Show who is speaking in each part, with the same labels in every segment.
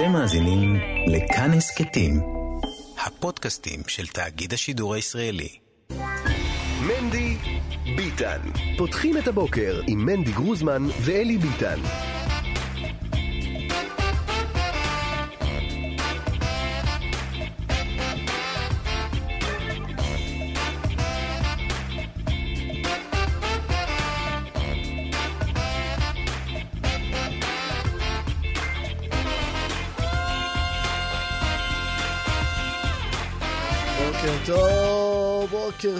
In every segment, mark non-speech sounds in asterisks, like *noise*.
Speaker 1: אתם מאזינים לכאן הסכתים, הפודקאסטים של תאגיד השידור הישראלי.
Speaker 2: מנדי ביטן. פותחים את הבוקר עם מנדי גרוזמן ואלי ביטן.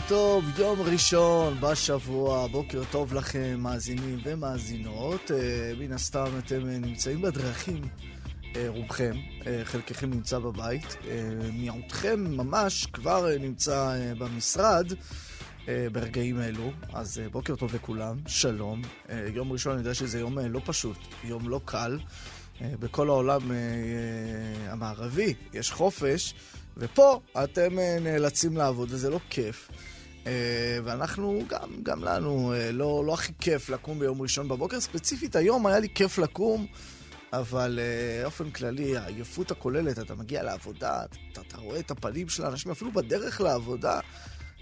Speaker 3: טוב, יום ראשון בשבוע, בוקר טוב לכם, מאזינים ומאזינות. אה, מן הסתם אתם אה, נמצאים בדרכים, אה, רובכם, חלקכם נמצא בבית, מיעוטכם ממש כבר נמצא במשרד. ברגעים אלו, אז בוקר טוב לכולם, שלום. יום ראשון אני יודע שזה יום לא פשוט, יום לא קל. בכל העולם המערבי יש חופש, ופה אתם נאלצים לעבוד, וזה לא כיף. אה, ואנחנו, גם, גם לנו, אה, לא, לא הכי כיף לקום ביום ראשון בבוקר. ספציפית היום היה לי כיף לקום, אבל אה, באופן כללי, העייפות הכוללת, אתה מגיע לעבודה, אתה, אתה רואה את הפנים של האנשים, אפילו בדרך לעבודה.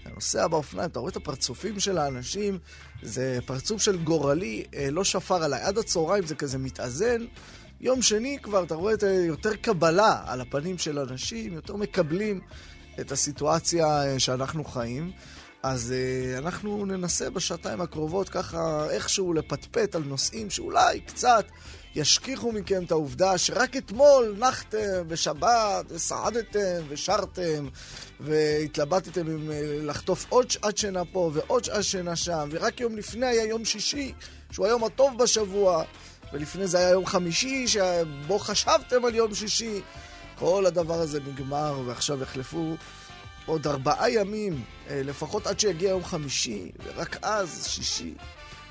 Speaker 3: אתה נוסע באופניים, אתה רואה את הפרצופים של האנשים, זה פרצוף של גורלי, לא שפר עליי. עד הצהריים זה כזה מתאזן. יום שני כבר אתה רואה את, יותר קבלה על הפנים של אנשים, יותר מקבלים את הסיטואציה שאנחנו חיים. אז אה, אנחנו ננסה בשעתיים הקרובות ככה איכשהו לפטפט על נושאים שאולי קצת ישכיחו מכם את העובדה שרק אתמול נחתם בשבת וסעדתם ושרתם והתלבטתם אם אה, לחטוף עוד שעת שינה פה ועוד שעת שינה שם ורק יום לפני היה יום שישי שהוא היום הטוב בשבוע ולפני זה היה יום חמישי שבו חשבתם על יום שישי. כל הדבר הזה נגמר ועכשיו יחלפו עוד ארבעה ימים, אה, לפחות עד שיגיע יום חמישי, ורק אז שישי.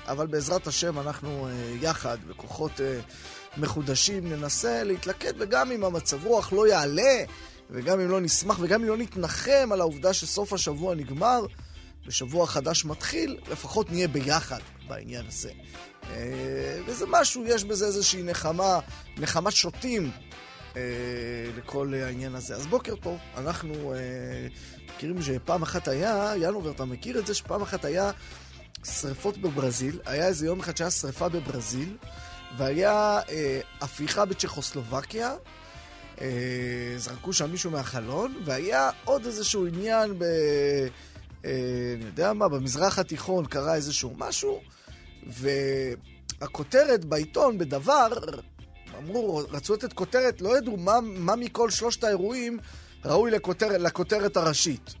Speaker 3: אבל בעזרת השם אנחנו אה, יחד, בכוחות אה, מחודשים, ננסה להתלכד, וגם אם המצב רוח לא יעלה, וגם אם לא נשמח, וגם אם לא נתנחם על העובדה שסוף השבוע נגמר, ושבוע חדש מתחיל, לפחות נהיה ביחד בעניין הזה. וזה משהו, יש בזה איזושהי נחמה, נחמת שוטים אה, לכל העניין הזה. אז בוקר טוב, אנחנו אה, מכירים שפעם אחת היה, ינובר, אתה מכיר את זה שפעם אחת היה שריפות בברזיל, היה איזה יום אחד שהיה שריפה בברזיל, והיה אה, הפיכה בצ'כוסלובקיה, אה, זרקו שם מישהו מהחלון, והיה עוד איזשהו עניין ב... אה, אני יודע מה, במזרח התיכון קרה איזשהו משהו, והכותרת בעיתון, בדבר, אמרו, רצו לתת כותרת, לא ידעו מה, מה מכל שלושת האירועים ראוי לכותר, לכותרת הראשית.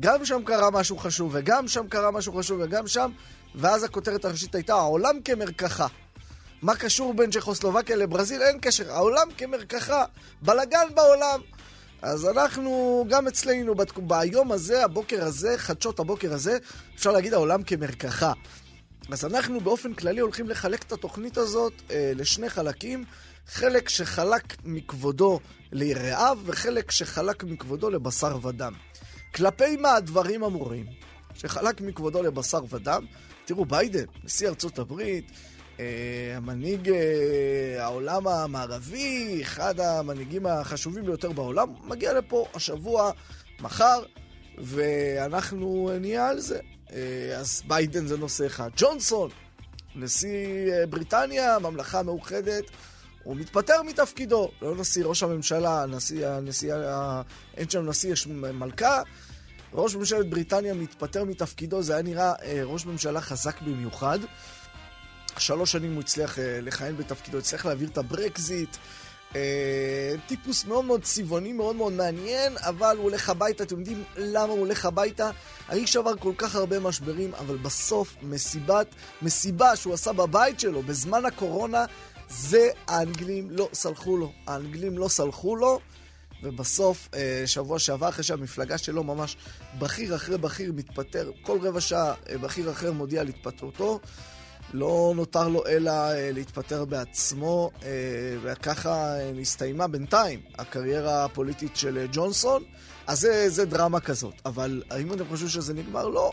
Speaker 3: גם שם קרה משהו חשוב, וגם שם קרה משהו חשוב, וגם שם, ואז הכותרת הראשית הייתה העולם כמרקחה. מה קשור בין צ'כוסלובקיה לברזיל? אין קשר. העולם כמרקחה. בלגן בעולם. אז אנחנו, גם אצלנו, ביום הזה, הבוקר הזה, חדשות הבוקר הזה, אפשר להגיד העולם כמרקחה. אז אנחנו באופן כללי הולכים לחלק את התוכנית הזאת אה, לשני חלקים. חלק שחלק מכבודו ליראיו וחלק שחלק מכבודו לבשר ודם. כלפי מה הדברים אמורים? שחלק מכבודו לבשר ודם? תראו, ביידן, נשיא ארצות הברית, אה, המנהיג אה, העולם המערבי, אחד המנהיגים החשובים ביותר בעולם, מגיע לפה השבוע, מחר, ואנחנו נהיה על זה. אה, אז ביידן זה נושא אחד. ג'ונסון, נשיא בריטניה, ממלכה מאוחדת, הוא מתפטר מתפקידו. לא נשיא ראש הממשלה, נשיא, הנשיא, אין שם נשיא, יש מלכה. ראש ממשלת בריטניה מתפטר מתפקידו, זה היה נראה אה, ראש ממשלה חזק במיוחד. שלוש שנים הוא הצליח לכהן בתפקידו, הצליח להעביר את הברקזיט. טיפוס מאוד מאוד צבעוני, מאוד מאוד מעניין, אבל הוא הולך הביתה, אתם יודעים למה הוא הולך הביתה? האיש עבר כל כך הרבה משברים, אבל בסוף מסיבת, מסיבה שהוא עשה בבית שלו בזמן הקורונה, זה האנגלים לא סלחו לו. האנגלים לא סלחו לו, ובסוף, שבוע שעבר, אחרי שהמפלגה שלו ממש בכיר אחרי בכיר מתפטר, כל רבע שעה בכיר אחר מודיע על התפטרותו. לא נותר לו אלא להתפטר בעצמו, וככה נסתיימה בינתיים הקריירה הפוליטית של ג'ונסון. אז זה, זה דרמה כזאת. אבל האם אתם חושבים שזה נגמר? לא.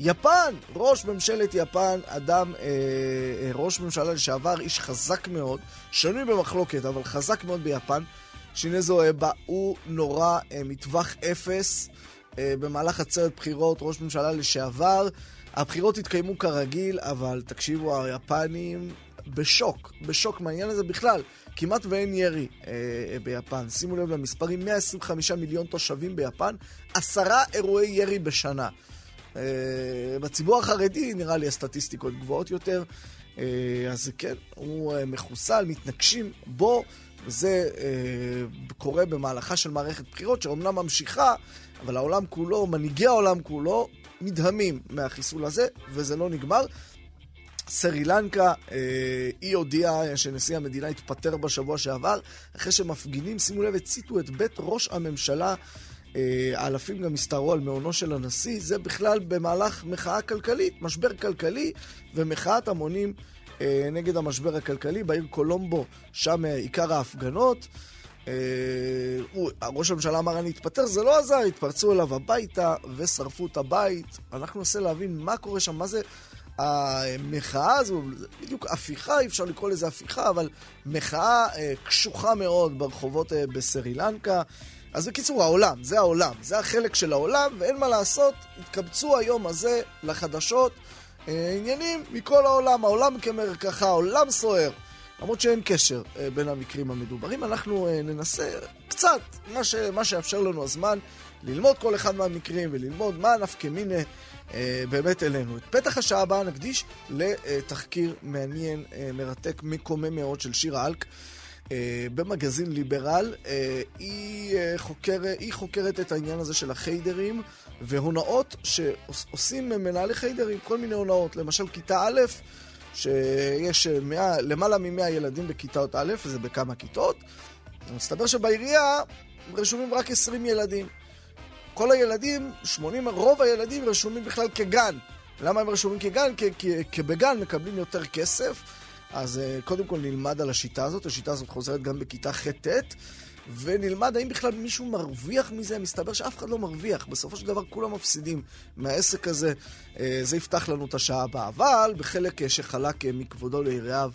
Speaker 3: יפן, ראש ממשלת יפן, אדם, אה, אה, ראש ממשלה לשעבר, איש חזק מאוד, שנוי במחלוקת, אבל חזק מאוד ביפן. שינזו אבה הוא נורא אה, מטווח אפס אה, במהלך עצרת בחירות, ראש ממשלה לשעבר. הבחירות התקיימו כרגיל, אבל תקשיבו, היפנים בשוק, בשוק מהעניין הזה בכלל. כמעט ואין ירי אה, אה, ביפן. שימו לב למספרים, 125 מיליון תושבים ביפן, עשרה אירועי ירי בשנה. אה, בציבור החרדי נראה לי הסטטיסטיקות גבוהות יותר. אה, אז כן, הוא אה, מחוסל, מתנגשים בו. וזה קורה במהלכה של מערכת בחירות שאומנם ממשיכה, אבל העולם כולו, מנהיגי העולם כולו, נדהמים מהחיסול הזה, וזה לא נגמר. סרי לנקה, היא הודיעה שנשיא המדינה התפטר בשבוע שעבר, אחרי שמפגינים, שימו לב, הציתו את בית ראש הממשלה. אה, האלפים גם הסתערו על מעונו של הנשיא, זה בכלל במהלך מחאה כלכלית, משבר כלכלי ומחאת המונים אה, נגד המשבר הכלכלי בעיר קולומבו, שם אה, עיקר ההפגנות. ראש הממשלה אמר אני אתפטר, זה לא עזר, התפרצו אליו הביתה ושרפו את הבית. אנחנו ננסה להבין מה קורה שם, מה זה המחאה הזו, בדיוק הפיכה, אי אפשר לקרוא לזה הפיכה, אבל מחאה אה, קשוחה מאוד ברחובות בסרי לנקה. אז בקיצור, העולם, זה העולם, זה החלק של העולם, ואין מה לעשות, התקבצו היום הזה לחדשות. אה, עניינים מכל העולם, העולם כמרקחה, העולם סוער. למרות שאין קשר אה, בין המקרים המדוברים, אנחנו אה, ננסה קצת, מה, ש, מה שיאפשר לנו הזמן, ללמוד כל אחד מהמקרים וללמוד מה נפקא מינה באמת אלינו. את פתח השעה הבאה נקדיש לתחקיר מעניין, מרתק, מקומם מאוד של שירה אלק. במגזין ליברל, היא, חוקר, היא חוקרת את העניין הזה של החיידרים והונאות שעושים מנהלי חיידרים, כל מיני הונאות. למשל, כיתה א', שיש 100, למעלה מ-100 ילדים בכיתות א', וזה בכמה כיתות. מסתבר שבעירייה רשומים רק 20 ילדים. כל הילדים, 80, רוב הילדים רשומים בכלל כגן. למה הם רשומים כגן? כי, כי, כי בגן מקבלים יותר כסף. אז uh, קודם כל נלמד על השיטה הזאת, השיטה הזאת חוזרת גם בכיתה ח'-ט'. ונלמד האם בכלל מישהו מרוויח מזה. מסתבר שאף אחד לא מרוויח. בסופו של דבר כולם מפסידים מהעסק הזה. אה, זה יפתח לנו את השעה הבאה. אבל בחלק אה, שחלק אה, מכבודו ליראיו,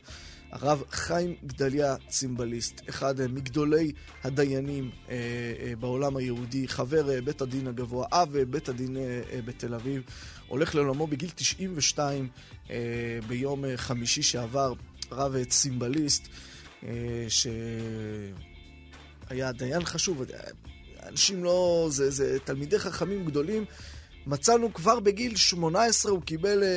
Speaker 3: הרב חיים גדליה צימבליסט, אחד מגדולי הדיינים בעולם היהודי, חבר בית הדין הגבוה, אב בית הדין בתל אביב, הולך לעולמו בגיל 92 ביום חמישי שעבר, רב צימבליסט, ש... היה דיין חשוב, אנשים לא... זה, זה תלמידי חכמים גדולים. מצאנו כבר בגיל 18, הוא קיבל אה,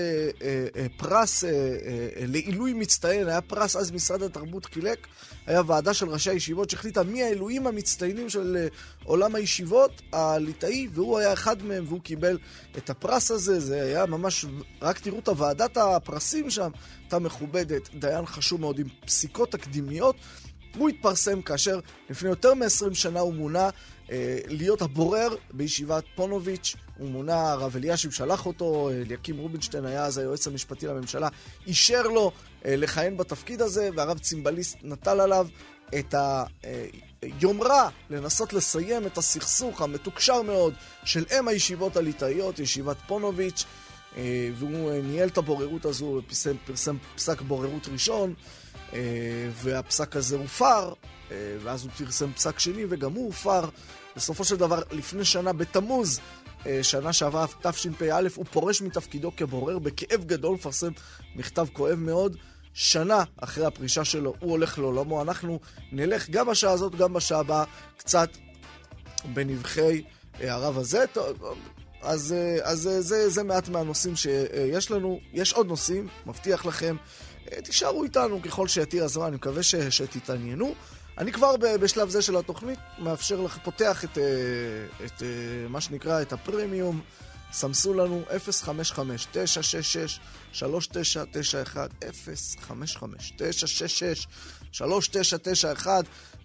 Speaker 3: אה, אה, פרס אה, אה, לעילוי מצטיין, היה פרס אז משרד התרבות חילק, היה ועדה של ראשי הישיבות שהחליטה מי העילויים המצטיינים של אה, עולם הישיבות הליטאי, והוא היה אחד מהם והוא קיבל את הפרס הזה, זה היה ממש, רק תראו את הוועדת הפרסים שם, הייתה מכובדת, דיין חשוב מאוד עם פסיקות תקדימיות. הוא התפרסם כאשר לפני יותר מ-20 שנה הוא מונה אה, להיות הבורר בישיבת פונוביץ'. הוא מונה, הרב אלישיב שלח אותו, אליקים רובינשטיין היה אז היועץ המשפטי לממשלה, אישר לו אה, לכהן בתפקיד הזה, והרב צימבליסט נטל עליו את היומרה אה, לנסות לסיים את הסכסוך המתוקשר מאוד של אם הישיבות הליטאיות, ישיבת פונוביץ'. אה, והוא אה, ניהל את הבוררות הזו ופרסם פרסם פסק בוררות ראשון. אה, והפסק הזה הופר, אה, ואז הוא פרסם פסק שני וגם הוא הופר. בסופו של דבר, לפני שנה בתמוז, אה, שנה שעברה, תשפ"א, הוא פורש מתפקידו כבורר בכאב גדול, מפרסם מכתב כואב מאוד. שנה אחרי הפרישה שלו, הוא הולך לעולמו. אנחנו נלך גם בשעה הזאת, גם בשעה הבאה, קצת בנבחי הרב הזה. אז, אז זה, זה, זה מעט מהנושאים שיש לנו. יש עוד נושאים, מבטיח לכם. אה, תישארו איתנו ככל שיתיר הזמן, אני מקווה ש, שתתעניינו. אני כבר בשלב זה של התוכנית מאפשר לך, פותח את, אה, את אה, מה שנקרא, את הפרמיום. סמסו לנו 055-966-3991, 055-966-3991.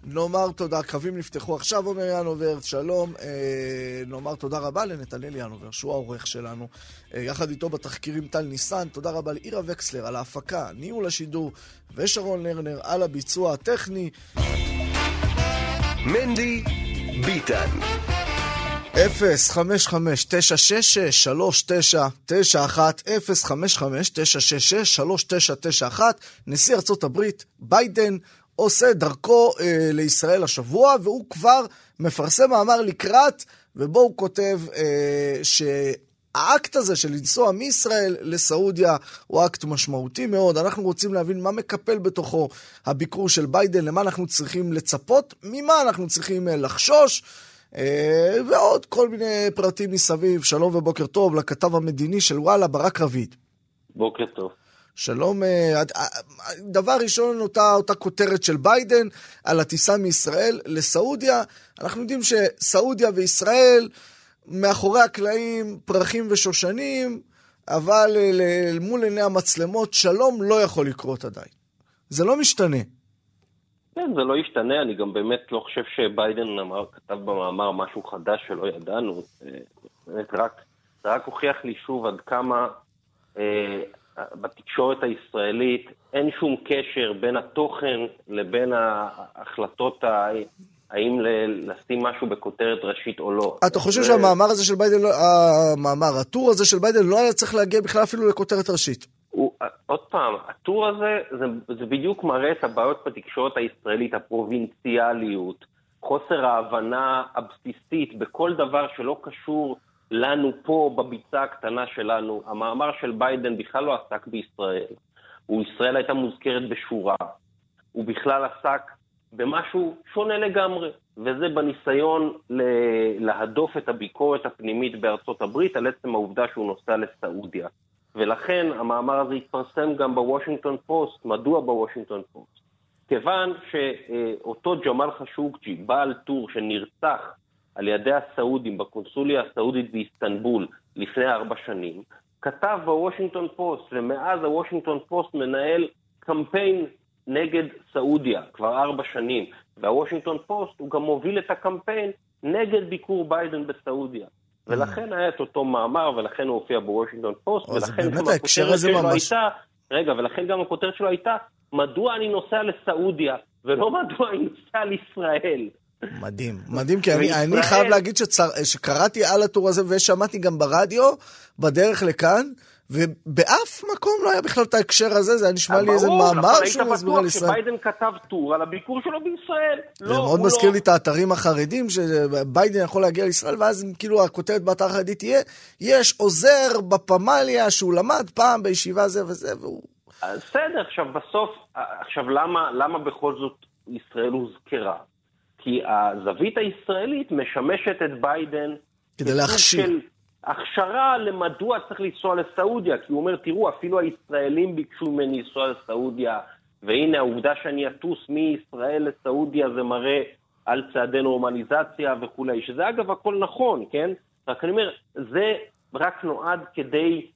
Speaker 3: נאמר תודה, קווים נפתחו עכשיו, אומר ינובר, שלום. אה, נאמר תודה רבה לנתנאל ינובר, שהוא העורך שלנו. אה, יחד איתו בתחקירים טל ניסן, תודה רבה לאירה וקסלר על ההפקה, ניהול השידור, ושרון לרנר על הביצוע הטכני.
Speaker 2: מנדי ביטן
Speaker 3: נשיא ארצות הברית, ביידן, עושה דרכו אה, לישראל השבוע, והוא כבר מפרסם מאמר לקראת, ובו הוא כותב אה, שהאקט הזה של לנסוע מישראל לסעודיה הוא אקט משמעותי מאוד. אנחנו רוצים להבין מה מקופל בתוכו הביקור של ביידן, למה אנחנו צריכים לצפות, ממה אנחנו צריכים אה, לחשוש. אה, ועוד כל מיני פרטים מסביב. שלום ובוקר טוב לכתב המדיני של וואלה, ברק רביד.
Speaker 4: בוקר טוב.
Speaker 3: שלום, אה, אה, דבר ראשון, אותה, אותה כותרת של ביידן על הטיסה מישראל לסעודיה. אנחנו יודעים שסעודיה וישראל, מאחורי הקלעים, פרחים ושושנים, אבל מול עיני המצלמות, שלום לא יכול לקרות עדיין. זה לא משתנה.
Speaker 4: כן, זה לא ישתנה, אני גם באמת לא חושב שביידן אמר, כתב במאמר משהו חדש שלא ידענו. באמת רק, זה רק הוכיח לי שוב עד כמה אה, בתקשורת הישראלית אין שום קשר בין התוכן לבין ההחלטות ה... האם לשים משהו בכותרת ראשית או לא.
Speaker 3: אתה חושב שהמאמר הזה של ביידן, לא- המאמר, הטור הזה של ביידן לא היה צריך להגיע בכלל אפילו לכותרת ראשית?
Speaker 4: הוא, עוד פעם, הטור הזה, זה, זה בדיוק מראה את הבעיות בתקשורת הישראלית, הפרובינציאליות, חוסר ההבנה הבסיסית בכל דבר שלא קשור לנו פה, בביצה הקטנה שלנו. המאמר של ביידן בכלל לא עסק בישראל. הוא, ישראל הייתה מוזכרת בשורה. הוא בכלל עסק במשהו שונה לגמרי, וזה בניסיון להדוף את הביקורת הפנימית בארצות הברית על עצם העובדה שהוא נוסע לסעודיה. ולכן המאמר הזה התפרסם גם בוושינגטון פוסט. מדוע בוושינגטון פוסט? כיוון שאותו ג'מאל חאשוקג'י, בעל טור שנרצח על ידי הסעודים בקונסוליה הסעודית באיסטנבול לפני ארבע שנים, כתב בוושינגטון פוסט, ומאז הוושינגטון פוסט מנהל קמפיין נגד סעודיה כבר ארבע שנים, והוושינגטון פוסט הוא גם מוביל את הקמפיין נגד ביקור ביידן בסעודיה. ולכן היה את אותו מאמר, ולכן הוא הופיע בוושינגטון פוסט, ולכן גם הכותרת שלו ממש... הייתה, רגע, ולכן גם הכותרת שלו הייתה, מדוע אני נוסע לסעודיה, ולא מדוע אני נוסע לישראל.
Speaker 3: מדהים, מדהים, כי אני, אני חייב להגיד שצר, שקראתי על הטור הזה ושמעתי גם ברדיו בדרך לכאן, ובאף מקום לא היה בכלל את ההקשר הזה, זה היה נשמע לי איזה מאמר שהוא מסביר על ישראל.
Speaker 4: ברור, היית בטוח שביידן כתב טור על הביקור שלו בישראל.
Speaker 3: זה לא, מאוד מזכיר לא... לי את האתרים החרדים, שביידן יכול להגיע לישראל, ואז כאילו הכותרת באתר החרדי תהיה, יש עוזר בפמליה שהוא למד פעם בישיבה זה וזה, והוא...
Speaker 4: בסדר, עכשיו בסוף, עכשיו למה, למה בכל זאת ישראל הוזכרה? כי הזווית הישראלית משמשת את ביידן
Speaker 3: כדי להכשיר.
Speaker 4: הכשרה למדוע צריך לנסוע לסעודיה, כי הוא אומר, תראו, אפילו הישראלים ביקשו ממני לנסוע לסעודיה, והנה העובדה שאני אטוס מישראל לסעודיה זה מראה על צעדי נורמליזציה וכולי, שזה אגב הכל נכון, כן? רק אני אומר, זה רק נועד כדי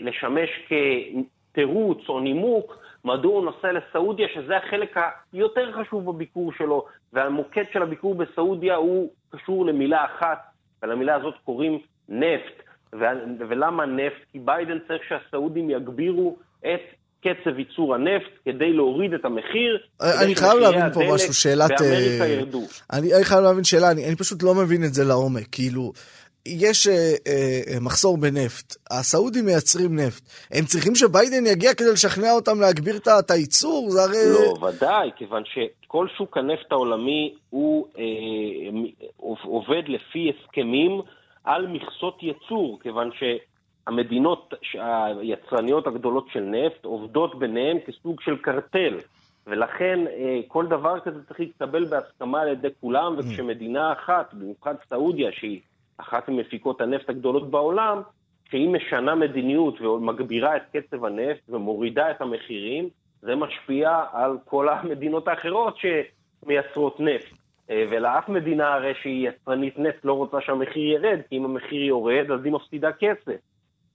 Speaker 4: לשמש כתירוץ או נימוק מדוע הוא נוסע לסעודיה, שזה החלק היותר חשוב בביקור שלו, והמוקד של הביקור בסעודיה הוא קשור למילה אחת, ולמילה הזאת קוראים נפט. ולמה נפט? כי ביידן צריך שהסעודים יגבירו את קצב ייצור הנפט כדי להוריד את המחיר.
Speaker 3: אני חייב להבין פה משהו, שאלת...
Speaker 4: באמריקה ירדו.
Speaker 3: אני, אני חייב להבין שאלה, אני, אני פשוט לא מבין את זה לעומק. כאילו, יש אה, אה, מחסור בנפט, הסעודים מייצרים נפט, הם צריכים שביידן יגיע כדי לשכנע אותם להגביר את הייצור? זה הרי...
Speaker 4: לא, ודאי, כיוון שכל שוק הנפט העולמי הוא אה, עובד לפי הסכמים על מכסות ייצור, כיוון שהמדינות היצרניות הגדולות של נפט עובדות ביניהן כסוג של קרטל. ולכן אה, כל דבר כזה צריך להתקבל בהסכמה על ידי כולם, וכשמדינה אחת, במיוחד סעודיה, שהיא אחת ממפיקות הנפט הגדולות בעולם, שהיא משנה מדיניות ומגבירה את קצב הנפט ומורידה את המחירים, זה משפיע על כל המדינות האחרות שמייצרות נפט. אה, ולאף מדינה הרי שהיא יצרנית נפט לא רוצה שהמחיר ירד, כי אם המחיר יורד אז היא מפסידה כסף.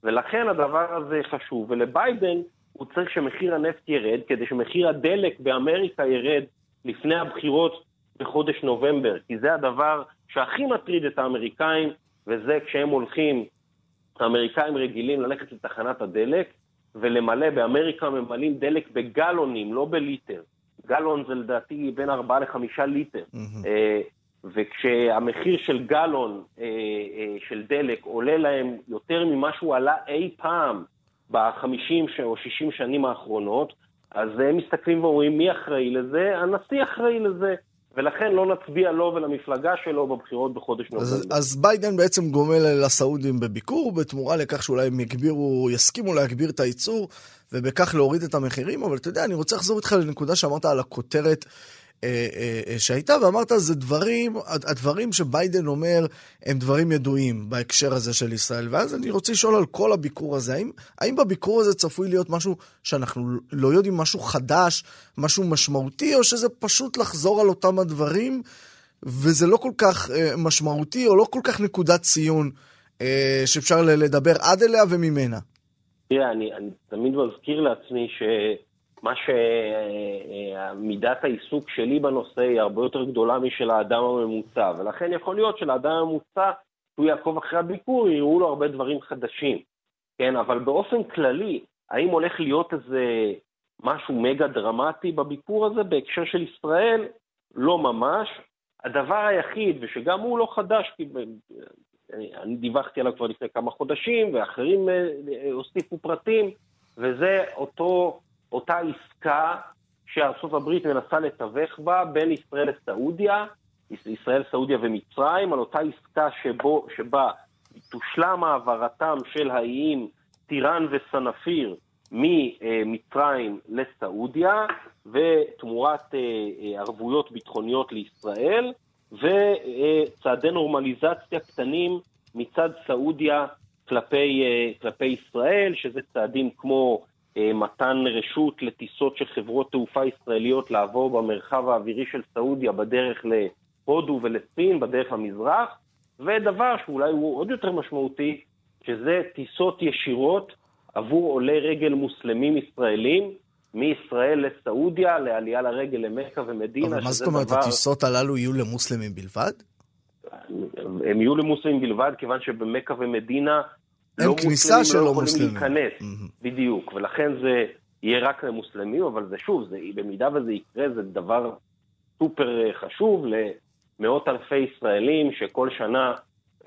Speaker 4: ולכן הדבר הזה חשוב, ולביידן הוא צריך שמחיר הנפט ירד, כדי שמחיר הדלק באמריקה ירד לפני הבחירות בחודש נובמבר, כי זה הדבר שהכי מטריד את האמריקאים, וזה כשהם הולכים, האמריקאים רגילים ללכת לתחנת הדלק ולמלא, באמריקה ממלאים דלק בגלונים, לא בליטר. גלון זה לדעתי בין 4 ל-5 ליטר. Mm-hmm. וכשהמחיר של גלון אה, אה, של דלק עולה להם יותר ממה שהוא עלה אי פעם בחמישים או שישים שנים האחרונות, אז הם מסתכלים ואומרים מי אחראי לזה? הנשיא אחראי לזה. ולכן לא נצביע לו ולמפלגה שלו בבחירות בחודש נובמבר.
Speaker 3: אז, אז ביידן בעצם גומל לסעודים בביקור, בתמורה לכך שאולי הם יגבירו, יסכימו להגביר את הייצור, ובכך להוריד את המחירים, אבל אתה יודע, אני רוצה לחזור איתך לנקודה שאמרת על הכותרת שהייתה, ואמרת, זה דברים, הדברים שביידן אומר הם דברים ידועים בהקשר הזה של ישראל. ואז אני רוצה לשאול על כל הביקור הזה, האם, האם בביקור הזה צפוי להיות משהו שאנחנו לא יודעים, משהו חדש, משהו משמעותי, או שזה פשוט לחזור על אותם הדברים, וזה לא כל כך משמעותי, או לא כל כך נקודת ציון שאפשר לדבר עד אליה וממנה?
Speaker 4: תראה, אני, אני תמיד מזכיר לעצמי ש... מה שמידת העיסוק שלי בנושא היא הרבה יותר גדולה משל האדם הממוצע, ולכן יכול להיות שלאדם הממוצע, שהוא יעקוב אחרי הביקור, יראו לו הרבה דברים חדשים, כן? אבל באופן כללי, האם הולך להיות איזה משהו מגה דרמטי בביקור הזה בהקשר של ישראל? לא ממש. הדבר היחיד, ושגם הוא לא חדש, כי אני דיווחתי עליו כבר לפני כמה חודשים, ואחרים אה, הוסיפו פרטים, וזה אותו אותה עסקה הברית מנסה לתווך בה בין ישראל לסעודיה, ישראל, סעודיה ומצרים, על אותה עסקה שבו, שבה תושלם העברתם של האיים טיראן וסנפיר ממצרים לסעודיה, ותמורת אה, אה, ערבויות ביטחוניות לישראל, וצעדי נורמליזציה קטנים מצד סעודיה כלפי, אה, כלפי ישראל, שזה צעדים כמו מתן רשות לטיסות של חברות תעופה ישראליות לעבור במרחב האווירי של סעודיה בדרך להודו ולסין, בדרך למזרח, ודבר שאולי הוא עוד יותר משמעותי, שזה טיסות ישירות עבור עולי רגל מוסלמים ישראלים, מישראל לסעודיה, לעלייה לרגל למכה ומדינה,
Speaker 3: אבל מה זאת אומרת, דבר... הטיסות הללו יהיו למוסלמים בלבד?
Speaker 4: הם יהיו למוסלמים בלבד, כיוון שבמכה ומדינה
Speaker 3: לא כניסה של לא
Speaker 4: מוסלמים. להיכנס, mm-hmm. בדיוק, ולכן זה יהיה רק למוסלמים, אבל זה שוב, זה, במידה וזה יקרה, זה דבר סופר אה, חשוב למאות אלפי ישראלים שכל שנה,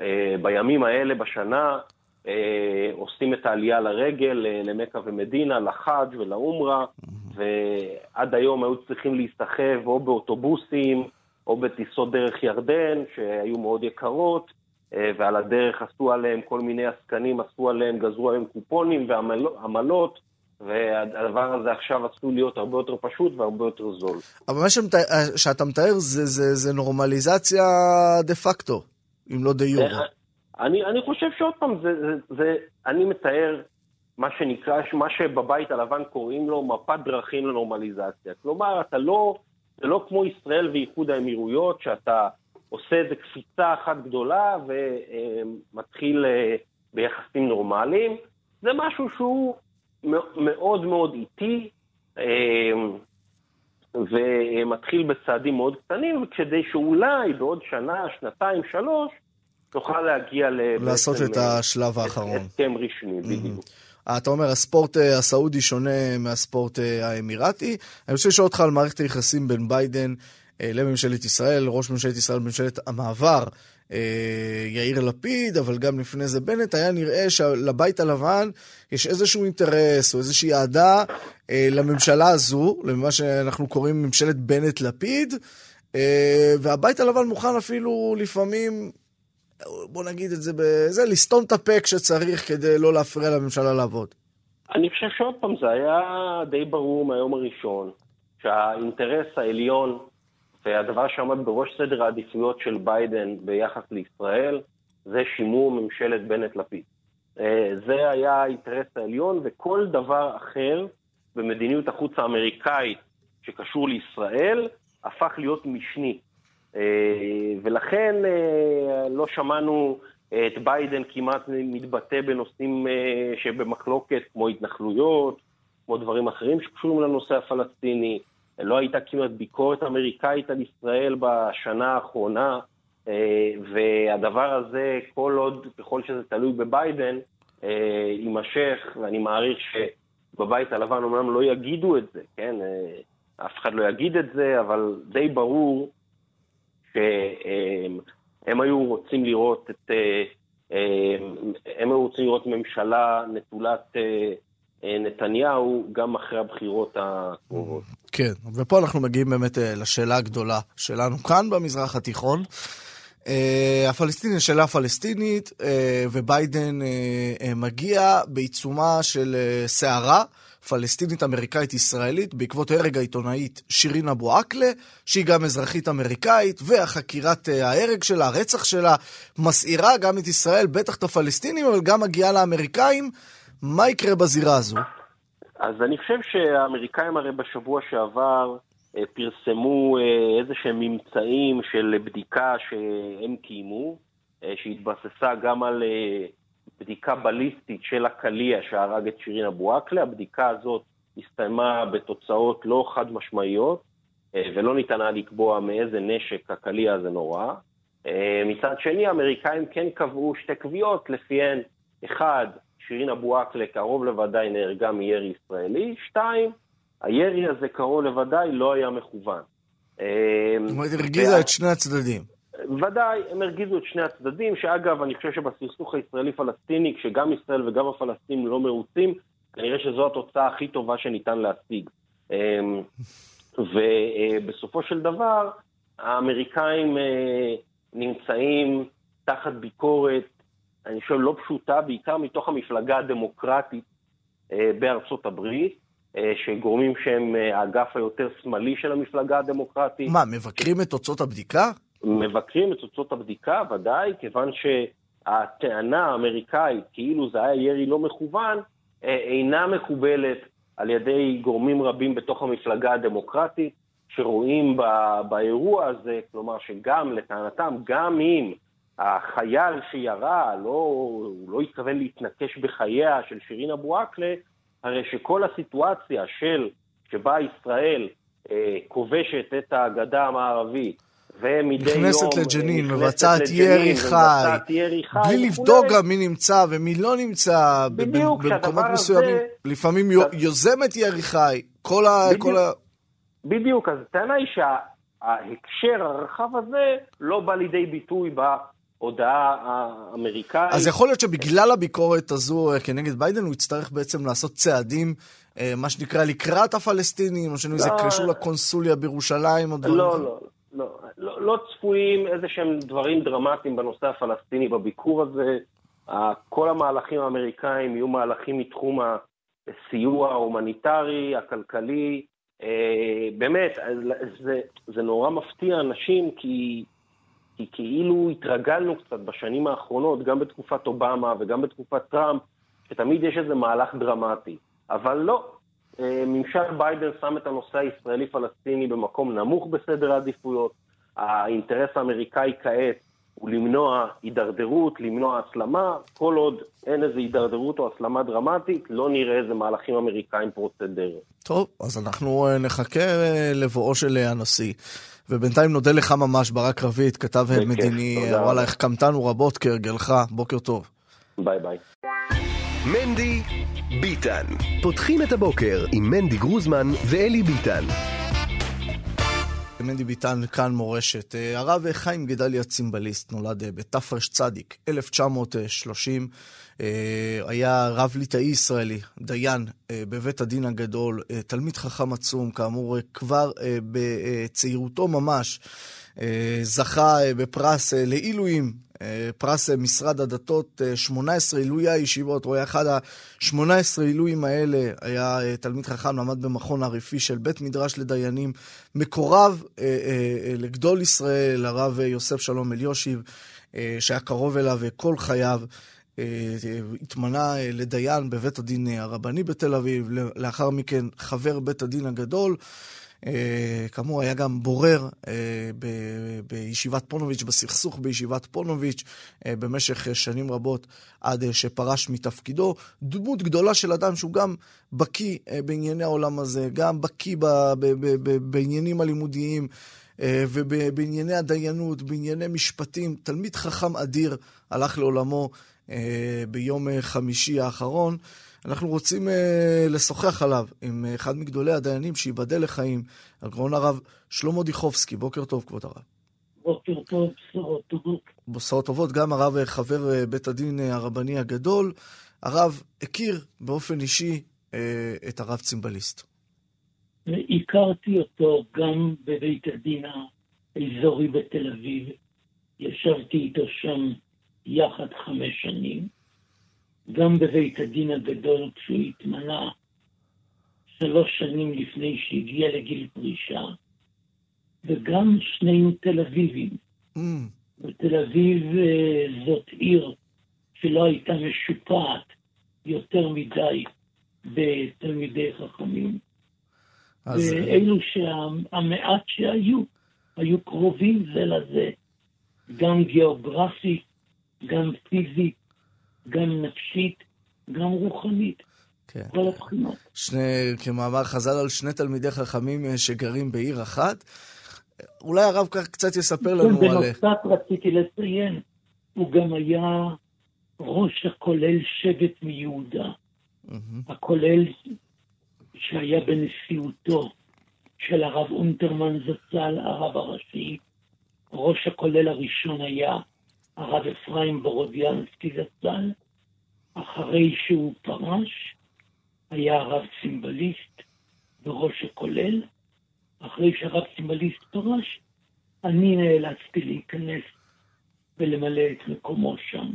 Speaker 4: אה, בימים האלה בשנה, אה, עושים את העלייה לרגל אה, למכה ומדינה, לחאג' ולאומרה, mm-hmm. ועד היום היו צריכים להיסחב או באוטובוסים או בטיסות דרך ירדן, שהיו מאוד יקרות. אה, ועל הדרך עשו עליהם כל מיני עסקנים, עשו עליהם, גזרו עליהם קופונים ועמלות, והדבר הזה עכשיו עשוי להיות הרבה יותר פשוט והרבה יותר זול.
Speaker 3: אבל מה שמת... שאתה מתאר זה, זה, זה נורמליזציה דה פקטו, אם לא דה יורו. אה,
Speaker 4: אני, אני חושב שעוד פעם, זה, זה, זה, אני מתאר מה שנקרא, מה שבבית הלבן קוראים לו מפת דרכים לנורמליזציה. כלומר, אתה לא, זה לא כמו ישראל ואיחוד האמירויות, שאתה עושה איזה קפיצה אחת גדולה ומתחיל אה, ביחסים נורמליים. זה משהו שהוא מאוד מאוד איטי, אה, ומתחיל בצעדים מאוד קטנים, כדי שאולי בעוד שנה, שנתיים, שלוש, נוכל להגיע ל...
Speaker 3: לעשות את השלב האחרון.
Speaker 4: הסכם רשמי, בדיוק.
Speaker 3: אתה אומר, הספורט אה, הסעודי שונה מהספורט האמירתי. אני רוצה לשאול אותך על מערכת היחסים בין ביידן אה, לממשלת ישראל, ראש ממשלת ישראל בממשלת המעבר, אה, יאיר לפיד, אבל גם לפני זה בנט, היה נראה שלבית הלבן יש איזשהו אינטרס או איזושהי אהדה אה, לממשלה הזו, למה שאנחנו קוראים ממשלת בנט-לפיד, והבית הלבן מוכן אפילו לפעמים, בוא נגיד את זה, בזה, לסתום את הפה כשצריך כדי לא להפריע לממשלה לעבוד.
Speaker 4: אני חושב שעוד פעם, זה היה די ברור מהיום הראשון, שהאינטרס העליון והדבר שעמד בראש סדר העדיפויות של ביידן ביחס לישראל זה שימור ממשלת בנט-לפיד. אה, זה היה האינטרס העליון, וכל דבר אחר במדיניות החוץ האמריקאית שקשור לישראל הפך להיות משני. אה, ולכן אה, לא שמענו את ביידן כמעט מתבטא בנושאים שבמחלוקת, כמו התנחלויות, כמו דברים אחרים שקשורים לנושא הפלסטיני. לא הייתה כמעט ביקורת אמריקאית על ישראל בשנה האחרונה, אה, והדבר הזה, כל עוד, ככל שזה תלוי בביידן, אה, יימשך, ואני מעריך שבבית הלבן אומנם לא יגידו את זה, כן? אה, אף אחד לא יגיד את זה, אבל די ברור שהם היו רוצים לראות את, הם היו רוצים לראות ממשלה נטולת נתניהו גם אחרי הבחירות הקרובות.
Speaker 3: כן, ופה אנחנו מגיעים באמת לשאלה הגדולה שלנו כאן במזרח התיכון. Uh, הפלסטיני, שאלה פלסטינית, וביידן מגיע בעיצומה של סערה פלסטינית-אמריקאית-ישראלית בעקבות הרג העיתונאית שירין אבו עקלה, שהיא גם אזרחית אמריקאית, והחקירת ההרג שלה, הרצח שלה, מסעירה גם את ישראל, בטח את הפלסטינים, אבל גם מגיעה לאמריקאים. מה יקרה בזירה הזו?
Speaker 4: אז אני חושב שהאמריקאים הרי בשבוע שעבר אה, פרסמו אה, איזה שהם ממצאים של בדיקה שהם קיימו, אה, שהתבססה גם על בדיקה בליסטית של הקליע שהרג את שירין אבו עקלה. הבדיקה הזאת הסתיימה בתוצאות לא חד משמעיות, ולא ניתן לקבוע מאיזה נשק הקליע הזה נורא. מצד שני, האמריקאים כן קבעו שתי קביעות, לפיהן, אחד, שירין אבו עקלה קרוב לוודאי נהרגה מירי ישראלי, שתיים, הירי הזה קרוב לוודאי לא היה מכוון.
Speaker 3: זאת אומרת, הרגיזה את שני הצדדים.
Speaker 4: ודאי, הם הרגיזו את שני הצדדים, שאגב, אני חושב שבסכסוך הישראלי-פלסטיני, כשגם ישראל וגם הפלסטינים לא מרוצים, כנראה שזו התוצאה הכי טובה שניתן להשיג. אמ, ובסופו של דבר, האמריקאים אה, נמצאים תחת ביקורת, אני חושב, לא פשוטה, בעיקר מתוך המפלגה הדמוקרטית אה, בארצות הברית. אה, שגורמים שהם אה, האגף היותר שמאלי של המפלגה הדמוקרטית.
Speaker 3: מה, מבקרים את תוצאות הבדיקה?
Speaker 4: מבקרים את תוצאות הבדיקה, ודאי, כיוון שהטענה האמריקאית, כאילו זה היה ירי לא מכוון, אינה מקובלת על ידי גורמים רבים בתוך המפלגה הדמוקרטית, שרואים באירוע הזה, כלומר שגם, לטענתם, גם אם החייל שירה, לא, הוא לא התכוון להתנקש בחייה של שירין אבו עקלה, הרי שכל הסיטואציה של, שבה ישראל אה, כובשת את הגדה המערבית, ומדי יום...
Speaker 3: נכנסת לג'נין, מבצעת ירי חי, בלי לבדוק גם מי נמצא ומי לא נמצא,
Speaker 4: בדיוק,
Speaker 3: במקומות מסוימים, זה... לפעמים. יוזמת ירי חי, כל ה...
Speaker 4: בדיוק,
Speaker 3: כל ה...
Speaker 4: בדיוק, אז הטענה היא שההקשר הרחב הזה לא בא לידי ביטוי הודעה האמריקאית.
Speaker 3: אז יכול להיות שבגלל הביקורת הזו אה, כנגד ביידן, הוא יצטרך בעצם לעשות צעדים, אה, מה שנקרא, לקראת הפלסטינים, או שזה לא, קשור לקונסוליה בירושלים, או דברים
Speaker 4: לא, לא, לא, לא, לא צפויים איזה שהם דברים דרמטיים בנושא הפלסטיני בביקור הזה. כל המהלכים האמריקאים יהיו מהלכים מתחום הסיוע ההומניטרי, הכלכלי. אה, באמת, זה, זה נורא מפתיע אנשים, כי כי כאילו התרגלנו קצת בשנים האחרונות, גם בתקופת אובמה וגם בתקופת טראמפ, שתמיד יש איזה מהלך דרמטי. אבל לא, אה, ממשל ביידן שם את הנושא הישראלי-פלסטיני במקום נמוך בסדר העדיפויות. האינטרס האמריקאי כעת הוא למנוע הידרדרות, למנוע הסלמה. כל עוד אין איזו הידרדרות או הסלמה דרמטית, לא נראה איזה מהלכים אמריקאים פורצי דרך.
Speaker 3: טוב, אז אנחנו אה, נחכה אה, לבואו של הנשיא. ובינתיים נודה לך ממש, ברק רביד, כתב מדיני, וואלה, החכמתנו רבות כהרגלך, בוקר טוב.
Speaker 4: bye bye.
Speaker 2: מנדי ביטן. פותחים את הבוקר עם מנדי גרוזמן ואלי ביטן.
Speaker 3: מנדי ביטן, כאן מורשת. אה, הרב חיים גדליה צימבליסט נולד אה, בתרצ"צ, 1930. אה, היה רב ליטאי ישראלי, דיין בבית הדין הגדול, תלמיד חכם עצום, כאמור, כבר בצעירותו ממש. זכה בפרס לעילויים פרס משרד הדתות, 18 עילוי הישיבות, הוא היה אחד ה-18 עילויים האלה, היה אה, תלמיד חכם, למד במכון עריפי של בית מדרש לדיינים, מקורב אה, אה, לגדול ישראל, הרב יוסף שלום אליושיב, שהיה קרוב אליו כל חייו. התמנה לדיין בבית הדין הרבני בתל אביב, לאחר מכן חבר בית הדין הגדול. אה, כאמור, היה גם בורר אה, בישיבת פונוביץ', בסכסוך בישיבת פונוביץ', אה, במשך שנים רבות, עד שפרש מתפקידו. דמות גדולה של אדם שהוא גם בקיא בענייני העולם הזה, גם בקיא בעניינים הלימודיים. ובענייני הדיינות, בענייני משפטים, תלמיד חכם אדיר הלך לעולמו ביום חמישי האחרון. אנחנו רוצים אה, לשוחח עליו עם אחד מגדולי הדיינים, שייבדל לחיים, הגאון הרב שלמה דיכובסקי. בוקר טוב, כבוד הרב.
Speaker 5: בוקר טוב, בשורות טובות.
Speaker 3: בשורות טובות, גם הרב אה, חבר אה, בית הדין אה, הרבני הגדול. הרב הכיר באופן אישי את הרב צימבליסט.
Speaker 5: הכרתי אותו גם בבית הדין האזורי בתל אביב. ישבתי איתו שם יחד חמש שנים. גם בבית הדין הגדול כשהוא התמנה שלוש שנים לפני שהגיע לגיל פרישה. וגם שנינו תל אביבים. Mm. ותל אביב אה, זאת עיר שלא הייתה משופעת יותר מדי בתלמידי חכמים. אז... ואלו שהמעט שהיו, היו קרובים זה לזה, גם גיאוגרפית, גם פיזית, גם נפשית, גם רוחנית. כן. כל הבחינות.
Speaker 3: שני, כמאמר חז"ל על שני תלמידי חכמים אה, שגרים בעיר אחת. אולי הרב כך קצת יספר לנו
Speaker 5: על... בנוסף רציתי לציין, הוא גם היה ראש הכולל שבט מיהודה. הכולל שהיה בנשיאותו של הרב אונטרמן זצ"ל, הרב הראשי. ראש הכולל הראשון היה הרב אפרים בורודיאנסקי זצ"ל. אחרי שהוא פרש, היה הרב צימבליסט וראש הכולל. אחרי שהרב סימבליסט פרש, אני נאלצתי להיכנס ולמלא את מקומו שם.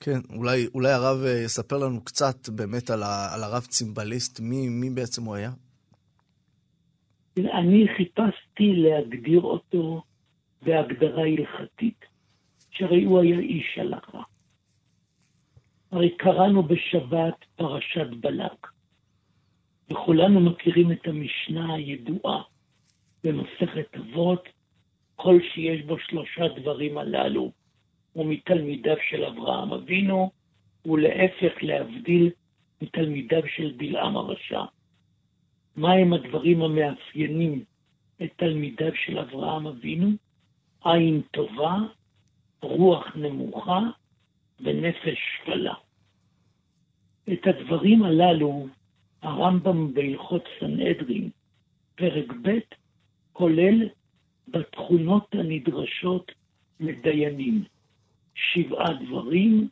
Speaker 3: כן, אולי, אולי הרב אה, יספר לנו קצת באמת על, ה, על הרב צימבליסט, מי, מי בעצם הוא היה?
Speaker 5: אני חיפשתי להגדיר אותו בהגדרה הלכתית, שהרי הוא היה איש הלכה. הרי קראנו בשבת פרשת בלק. וכולנו מכירים את המשנה הידועה במסכת אבות, כל שיש בו שלושה דברים הללו הוא מתלמידיו של אברהם אבינו, ולהפך להבדיל מתלמידיו של בלעם הרשע. מהם הדברים המאפיינים את תלמידיו של אברהם אבינו? עין טובה, רוח נמוכה ונפש שפלה. את הדברים הללו הרמב"ם בהלכות סנהדרין, פרק ב', כולל בתכונות הנדרשות לדיינים. שבעה דברים,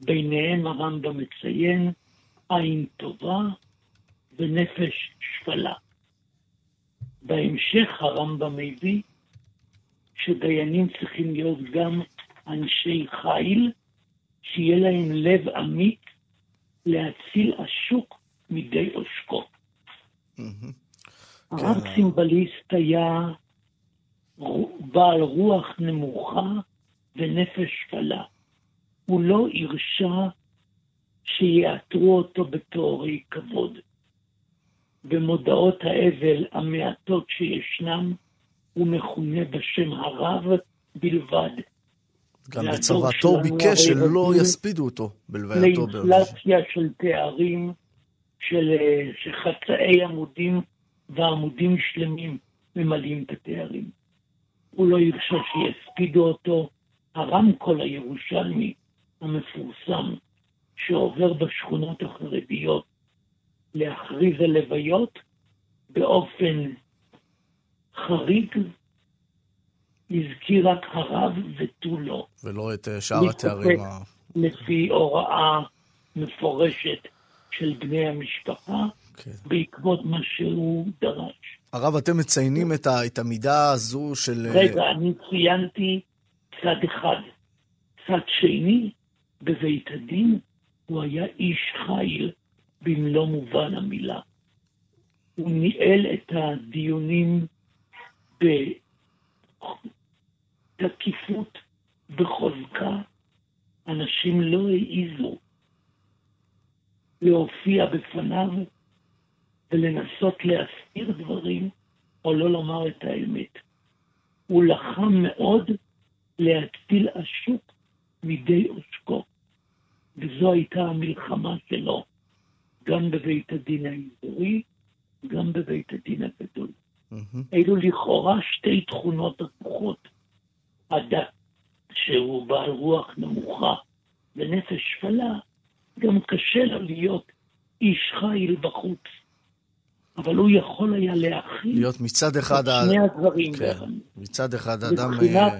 Speaker 5: ביניהם הרמב"ם מציין עין טובה ונפש שפלה. בהמשך הרמב"ם מביא שדיינים צריכים להיות גם אנשי חיל, שיהיה להם לב אמיץ להציל השוק מידי עושקו. הרב כן. צימבליסט היה בעל רוח נמוכה ונפש שפלה. הוא לא הרשה שיעטרו אותו בתוארי כבוד. במודעות האבל המעטות שישנם, הוא מכונה בשם הרב בלבד.
Speaker 3: גם בצוואתו ביקש שלא יספידו אותו בלווייתו.
Speaker 5: לאינפלציה של תארים של, אה, שחצאי עמודים ועמודים שלמים ממלאים את התארים. הוא לא הרשה שיספידו אותו. הרמקול הירושלמי המפורסם שעובר בשכונות החרדיות להכריז על לוויות באופן חריג, הזכיר רק הרב ותו לא.
Speaker 3: ולא את אה, שאר התארים ה...
Speaker 5: לפי הוראה מפורשת של בני המשפחה, כן. בעקבות מה שהוא דרש.
Speaker 3: הרב, אתם מציינים את, ה, את המידה הזו של...
Speaker 5: רגע, אני ציינתי צד אחד. צד שני, בבית הדין, הוא היה איש חיל במלוא מובן המילה. הוא ניהל את הדיונים בתקיפות, בחוזקה. אנשים לא העיזו להופיע בפניו ולנסות להסתיר דברים או לא לומר את האמת. הוא לחם מאוד להציל השוק מידי עושקו, וזו הייתה המלחמה שלו, גם בבית הדין האזורי, גם בבית הדין הגדול. Mm-hmm. אלו לכאורה שתי תכונות הפוכות. הדת, שהוא בעל רוח נמוכה ונפש שפלה, גם קשה לו להיות איש חיל בחוץ. אבל הוא יכול היה להכיל
Speaker 3: להיות מצד אחד...
Speaker 5: את שני הדברים
Speaker 3: כן. מצד אחד אדם...
Speaker 5: מבחינת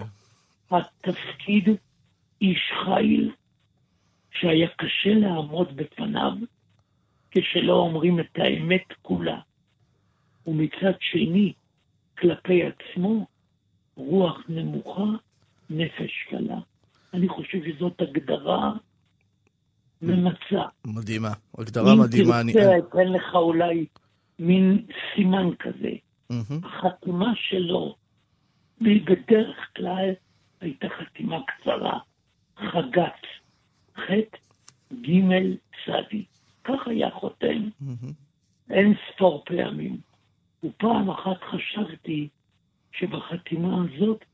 Speaker 3: אה,
Speaker 5: התפקיד איש חיל שהיה קשה לעמוד בפניו כשלא אומרים את האמת כולה. ומצד שני, כלפי עצמו, רוח נמוכה, נפש קלה. אני חושב שזאת הגדרה ממצה.
Speaker 3: מדהימה, הגדרה מדהימה.
Speaker 5: אם
Speaker 3: אני-
Speaker 5: תרצה, אתן לך אולי מין סימן כזה.
Speaker 3: מהמם.
Speaker 5: החתימה שלו, בדרך כלל הייתה חתימה קצרה, חגץ, ח' ג' צדי. כך היה חותם, אין ספור פעמים. ופעם אחת חשבתי שבחתימה הזאת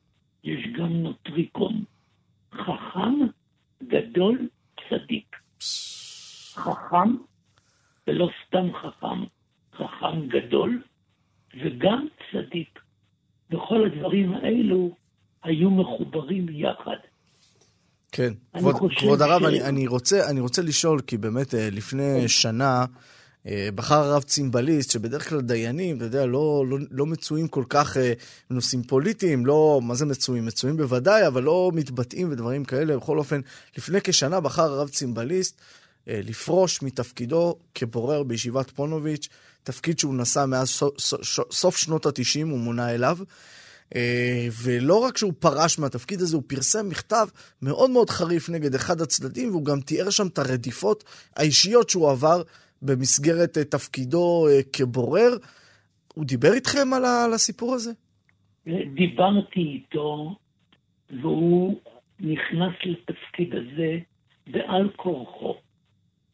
Speaker 5: יש גם נוטריקון. חכם, גדול, צדיק. חכם, ולא סתם חכם, חכם גדול, וגם צדיק. וכל הדברים האלו היו מחוברים יחד.
Speaker 3: כן, כבוד, כבוד הרב,
Speaker 5: ש-
Speaker 3: אני, אני, רוצה, אני רוצה לשאול, כי באמת אה, לפני שנה אה, בחר הרב צימבליסט, שבדרך כלל דיינים, אתה יודע, לא, לא, לא מצויים כל כך אה, בנושאים פוליטיים, לא, מה זה מצויים? מצויים בוודאי, אבל לא מתבטאים ודברים כאלה. בכל אופן, לפני כשנה בחר הרב צימבליסט אה, לפרוש מתפקידו כבורר בישיבת פונוביץ', תפקיד שהוא נשא מאז סוף, שנות ה-90, הוא מונה אליו. אה, ולא רק שהוא פרש מהתפקיד הזה, הוא פרסם מכתב מאוד מאוד חריף נגד אחד הצדדים, והוא גם תיאר שם את הרדיפות האישיות שהוא עבר במסגרת אה, תפקידו אה, כבורר. הוא דיבר איתכם על הסיפור הזה?
Speaker 5: דיברתי איתו, והוא נכנס לתפקיד הזה בעל כורחו.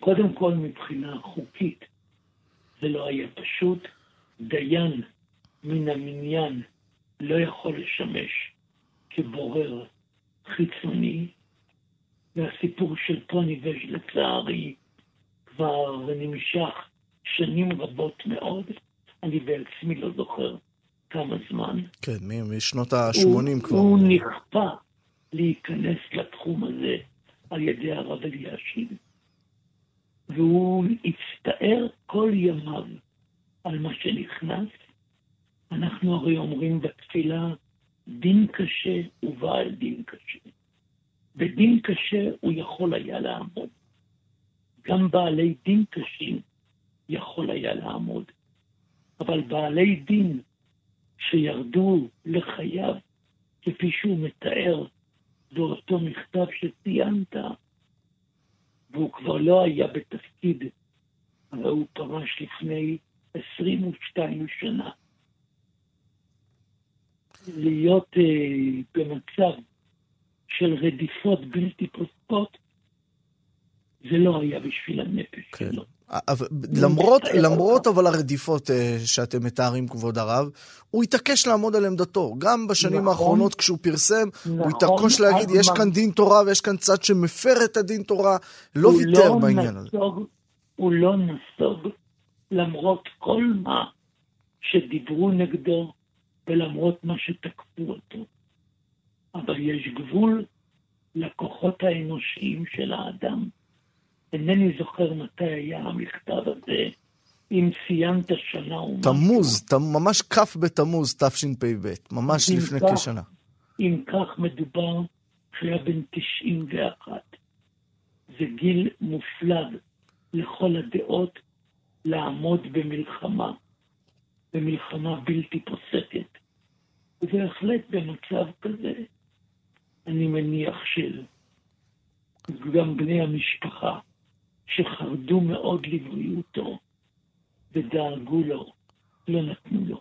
Speaker 5: קודם כל מבחינה חוקית, זה לא היה פשוט. דיין מן המניין לא יכול לשמש כבורר חיצוני, והסיפור של פוניבז' לצערי כבר נמשך שנים רבות מאוד. אני בעצמי לא זוכר כמה זמן.
Speaker 3: כן, משנות
Speaker 5: הוא-
Speaker 3: ה-80 כבר.
Speaker 5: הוא נכפה להיכנס לתחום הזה על ידי הרב אלישיב, והוא הצטער כל ימיו על מה שנכנס. אנחנו הרי אומרים בתפילה, דין קשה ובעל דין קשה. בדין קשה הוא יכול היה לעמוד. גם בעלי דין קשים יכול היה לעמוד. אבל בעלי דין שירדו לחייו, כפי שהוא מתאר באותו מכתב שציינת, והוא כבר לא היה בתפקיד, אבל הוא פרש לפני 22 שנה. להיות אה, במצב של רדיפות בלתי פוסקות, זה לא היה בשביל הנפש
Speaker 3: כן.
Speaker 5: שלו.
Speaker 3: אבל, למרות, למרות אבל הרדיפות אה, שאתם מתארים, כבוד הרב, הוא התעקש לעמוד על עמדתו. גם בשנים
Speaker 5: נכון.
Speaker 3: האחרונות כשהוא פרסם, הוא
Speaker 5: נכון,
Speaker 3: התעקש להגיד, יש כאן דין תורה ויש כאן צד שמפר את הדין תורה. לא
Speaker 5: הוא
Speaker 3: ויתר בעניין הזה.
Speaker 5: נסוג, הוא לא נסוג, למרות כל מה שדיברו נגדו ולמרות מה שתקפו אותו. אבל יש גבול לכוחות האנושיים של האדם. אינני זוכר מתי היה המכתב הזה, אם ציינת שנה או משהו.
Speaker 3: תמוז, ממש כ' בתמוז תשפ"ב, ממש לפני
Speaker 5: כך,
Speaker 3: כשנה.
Speaker 5: אם כך מדובר שהיה בן 91. זה גיל מופלג לכל הדעות לעמוד במלחמה, במלחמה בלתי פוסקת. ובהחלט במצב כזה, אני מניח שגם בני המשפחה, שחרדו מאוד לבריאותו ודאגו לו, לא נתנו לו.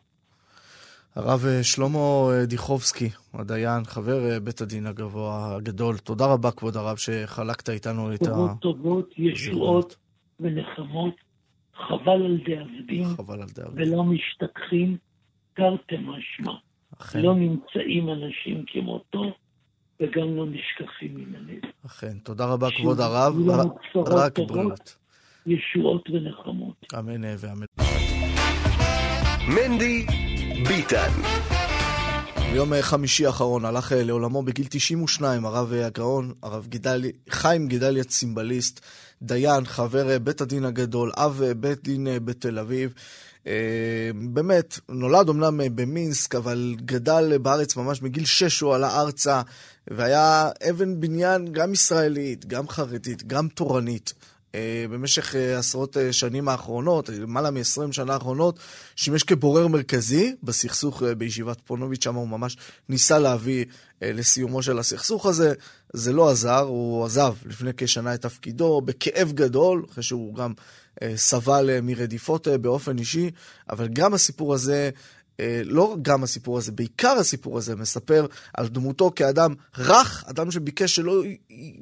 Speaker 3: הרב אה, שלמה אה, דיכובסקי, הדיין, חבר אה, בית הדין הגבוה הגדול, תודה רבה, כבוד הרב, שחלקת איתנו את
Speaker 5: טובות
Speaker 3: ה...
Speaker 5: טובות, ישועות ונחמות, חבל על דאבדים
Speaker 3: חבל על דאבי.
Speaker 5: ולא משתכחים, תרתי משמע.
Speaker 3: אכן,
Speaker 5: לא נמצאים אנשים כמותו וגם לא נשכחים מן הלב.
Speaker 3: אכן. תודה רבה, כבוד הרב. רק. בריאות.
Speaker 5: ישועות ונחמות.
Speaker 3: אמן אה, ואמן.
Speaker 2: מנדי ביטן.
Speaker 3: ביום חמישי האחרון הלך לעולמו בגיל 92 הרב הגאון, הרב גידלי, חיים גידליה צימבליסט, דיין, חבר בית הדין הגדול, אב בית דין בתל אביב. באמת, נולד אמנם במינסק, אבל גדל בארץ ממש מגיל שש הוא עלה ארצה, והיה אבן בניין גם ישראלית, גם חרדית, גם תורנית. אה, במשך אה, עשרות אה, שנים האחרונות, למעלה מ-20 שנה האחרונות, שימש כבורר מרכזי בסכסוך בישיבת פונוביץ', שם הוא ממש ניסה להביא לסיומו של הסכסוך הזה. זה לא עזר, הוא עזב לפני כשנה את תפקידו בכאב גדול, אחרי שהוא גם סבל מרדיפות באופן אישי, אבל גם הסיפור הזה לא גם הסיפור הזה, בעיקר הסיפור הזה מספר על דמותו כאדם רך, אדם שביקש שלא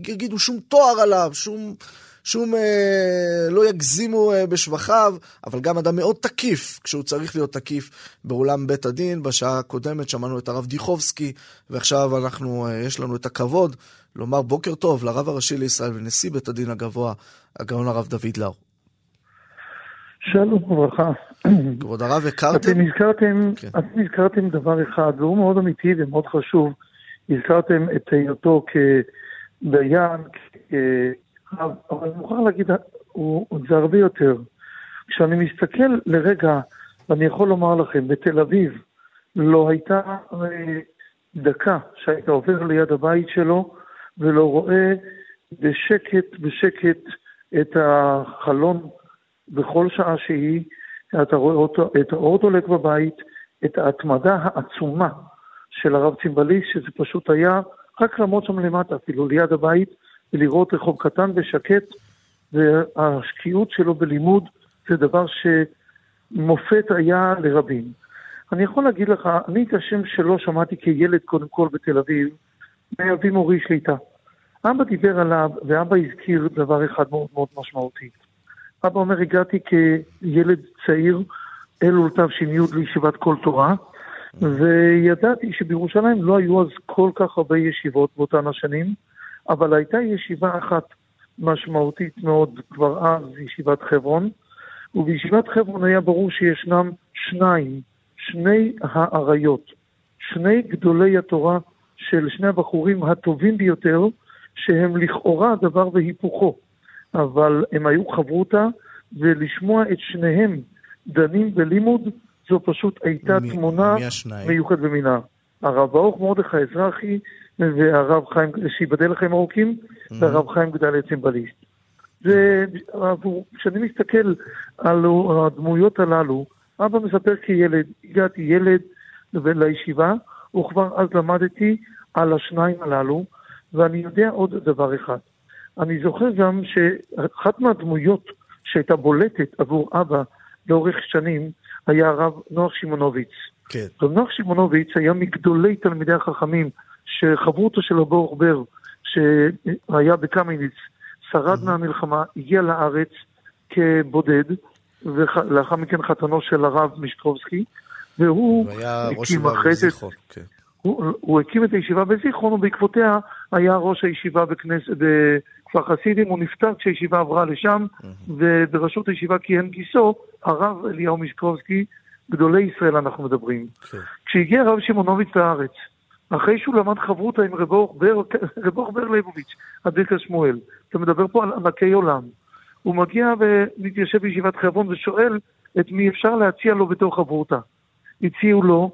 Speaker 3: יגידו שום תואר עליו, שום, שום, אה, לא יגזימו אה, בשבחיו, אבל גם אדם מאוד תקיף, כשהוא צריך להיות תקיף באולם בית הדין. בשעה הקודמת שמענו את הרב דיכובסקי, ועכשיו אנחנו, אה, יש לנו את הכבוד לומר בוקר טוב לרב הראשי לישראל ונשיא בית הדין הגבוה, הגאון הרב דוד לאו.
Speaker 6: שלום וברכה.
Speaker 3: כבוד הרב, הכרתם?
Speaker 6: אתם הזכרתם, כן. אתם הזכרתם דבר אחד, והוא מאוד אמיתי ומאוד חשוב. הזכרתם את היותו כדיין, אבל אני מוכרח להגיד, הוא, זה הרבה יותר. כשאני מסתכל לרגע, ואני יכול לומר לכם, בתל אביב לא הייתה אה, דקה שהיית עובר ליד הבית שלו ולא רואה בשקט, בשקט את החלון בכל שעה שהיא, אתה רואה אותו, את האור דולק בבית, את ההתמדה העצומה של הרב צימבליס, שזה פשוט היה רק לעמוד שם למטה, אפילו ליד הבית, ולראות רחוב קטן ושקט, והשקיעות שלו בלימוד זה דבר שמופת היה לרבים. אני יכול להגיד לך, אני את השם שלו שמעתי כילד קודם כל בתל אביב, מאבי מורי שליטה. אבא דיבר עליו, ואבא הזכיר דבר אחד מאוד מאוד משמעותי. אבא אומר, הגעתי כילד צעיר אל אולתיו ש"י לישיבת כל תורה, וידעתי שבירושלים לא היו אז כל כך הרבה ישיבות באותן השנים, אבל הייתה ישיבה אחת משמעותית מאוד כבר אז, ישיבת חברון, ובישיבת חברון היה ברור שישנם שניים, שני האריות, שני גדולי התורה של שני הבחורים הטובים ביותר, שהם לכאורה דבר והיפוכו, אבל הם היו חברותה, ולשמוע את שניהם דנים בלימוד, זו פשוט הייתה מ- תמונה מיוחדת במינה. הרב ברוך מרדכי אזרחי והרב חיים, שיבדל לחיים ארוכים, mm-hmm. והרב חיים גדליה צימבליסט. וכשאני מסתכל על הדמויות הללו, אבא מספר כילד, הגעתי ילד לישיבה, וכבר אז למדתי על השניים הללו, ואני יודע עוד דבר אחד. אני זוכר גם שאחת מהדמויות שהייתה בולטת עבור אבא לאורך שנים היה הרב נוח שמעונוביץ. כן. נוח שמעונוביץ היה מגדולי תלמידי החכמים שחברותו של אבו בר, שהיה בקמיניץ, שרד mm-hmm. מהמלחמה, הגיע לארץ כבודד, ולאחר מכן חתנו של הרב מישקובסקי, והוא הקים אחרי זה... כן. הוא, הוא הקים את הישיבה בזיכרון, ובעקבותיה היה ראש הישיבה בכנס, בכפר חסידים, הוא נפטר כשהישיבה עברה לשם, mm-hmm. ובראשות הישיבה כיהן גיסו, הרב אליהו מישקובסקי, גדולי ישראל אנחנו מדברים. כן. כשהגיע הרב שמעונוביץ לארץ, אחרי שהוא למד חברותא עם רב אורך בר *laughs* ליבוביץ', אדיקה שמואל. אתה מדבר פה על ענקי עולם. הוא מגיע ומתיישב בישיבת חברון ושואל את מי אפשר להציע לו בתור חברותא. הציעו לו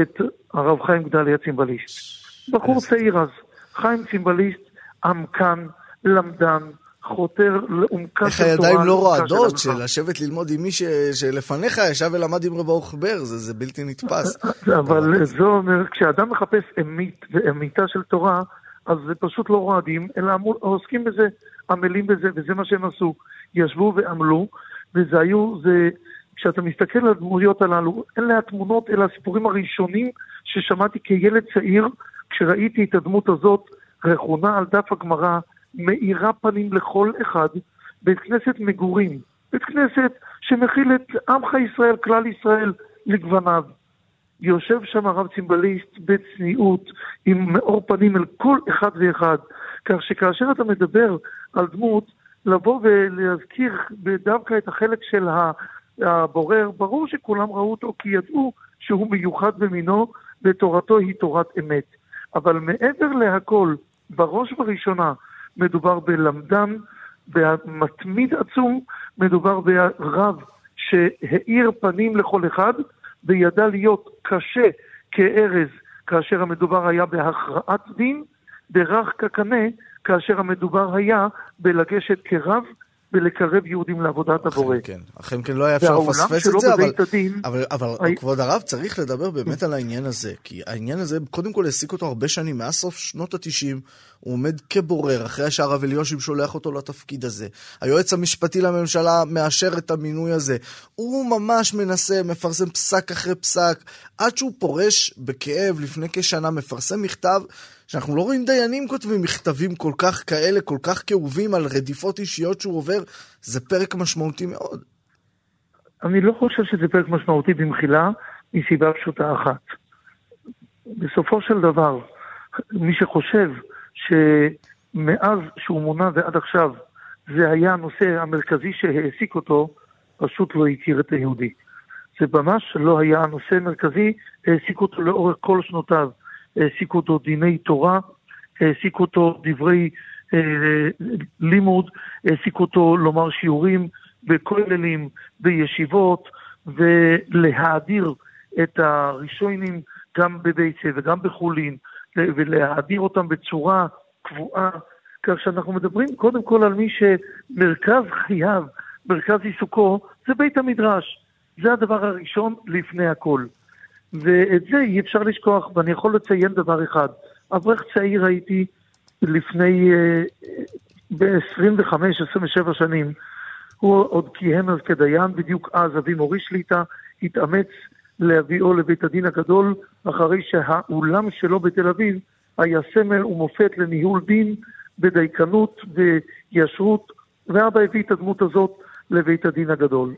Speaker 6: את הרב חיים גדליה צימבליסט. בחור צעיר אז, חיים צימבליסט, עמקן, למדן, חותר לעומקה
Speaker 3: של תורה. איך הידיים לא רועדות של לשבת ללמוד עם מי ש... שלפניך ישב ולמד עם רב אורך בר, זה, זה בלתי נתפס. *laughs*
Speaker 6: אבל זה אומר, כשאדם מחפש אמית ואמיתה של תורה, אז זה פשוט לא רועדים, אלא עוסקים בזה, עמלים בזה, וזה מה שהם עשו. ישבו ועמלו, וזה היו, זה, כשאתה מסתכל על הדמויות הללו, אלה התמונות, אלה הסיפורים הראשונים ששמעתי כילד צעיר, כשראיתי את הדמות הזאת רכונה על דף הגמרא, מאירה פנים לכל אחד, בית כנסת מגורים, בית כנסת שמכיל את עמך ישראל, כלל ישראל, לגווניו. יושב שם הרב צימבליסט בצניעות, עם מאור פנים אל כל אחד ואחד, כך שכאשר אתה מדבר על דמות, לבוא ולהזכיר דווקא את החלק של הבורר, ברור שכולם ראו אותו כי ידעו שהוא מיוחד במינו, ותורתו היא תורת אמת. אבל מעבר להכל, בראש ובראשונה, מדובר בלמדן, במתמיד עצום, מדובר ברב שהאיר פנים לכל אחד, וידע להיות קשה כארז כאשר המדובר היה בהכרעת דין, ברך כקנה כאשר המדובר היה בלגשת כרב ולקרב יהודים לעבודת הבורא.
Speaker 3: כן, אכן כן, לא היה אפשר לפספס את זה, אבל, הדין, אבל, אבל הי... כבוד הרב, צריך לדבר באמת על העניין הזה, כי העניין הזה, קודם כל העסיק אותו הרבה שנים, מאז סוף שנות ה-90, הוא עומד כבורר, אחרי שהרב אליושיב שולח אותו לתפקיד הזה. היועץ המשפטי לממשלה מאשר את המינוי הזה. הוא ממש מנסה, מפרסם פסק אחרי פסק, עד שהוא פורש בכאב לפני כשנה, מפרסם מכתב שאנחנו לא רואים דיינים כותבים מכתבים כל כך כאלה, כל כך כאובים על רדיפות אישיות שהוא עובר, זה פרק משמעותי מאוד.
Speaker 6: אני לא חושב שזה פרק משמעותי במחילה, מסיבה פשוטה אחת. בסופו של דבר, מי שחושב שמאז שהוא מונה ועד עכשיו זה היה הנושא המרכזי שהעסיק אותו, פשוט לא הכיר את היהודי. זה ממש לא היה הנושא המרכזי, העסיק אותו לאורך כל שנותיו. העסיקו אותו דיני תורה, העסיקו אותו דברי אה, לימוד, העסיקו אותו לומר שיעורים בכוללים, בישיבות, ולהאדיר את הראשונים גם בביצה וגם בחולין, ולהאדיר אותם בצורה קבועה, כך שאנחנו מדברים קודם כל על מי שמרכז חייו, מרכז עיסוקו, זה בית המדרש. זה הדבר הראשון לפני הכל. ואת זה אי אפשר לשכוח, ואני יכול לציין דבר אחד. אברך צעיר הייתי לפני אה, ב-25-27 שנים, הוא עוד כיהן אז כדיין, בדיוק אז אבי מורי שליטה התאמץ להביאו לבית הדין הגדול, אחרי שהאולם שלו בתל אביב היה סמל ומופת לניהול דין בדייקנות, בישרות, ואבא הביא את הדמות הזאת לבית הדין הגדול.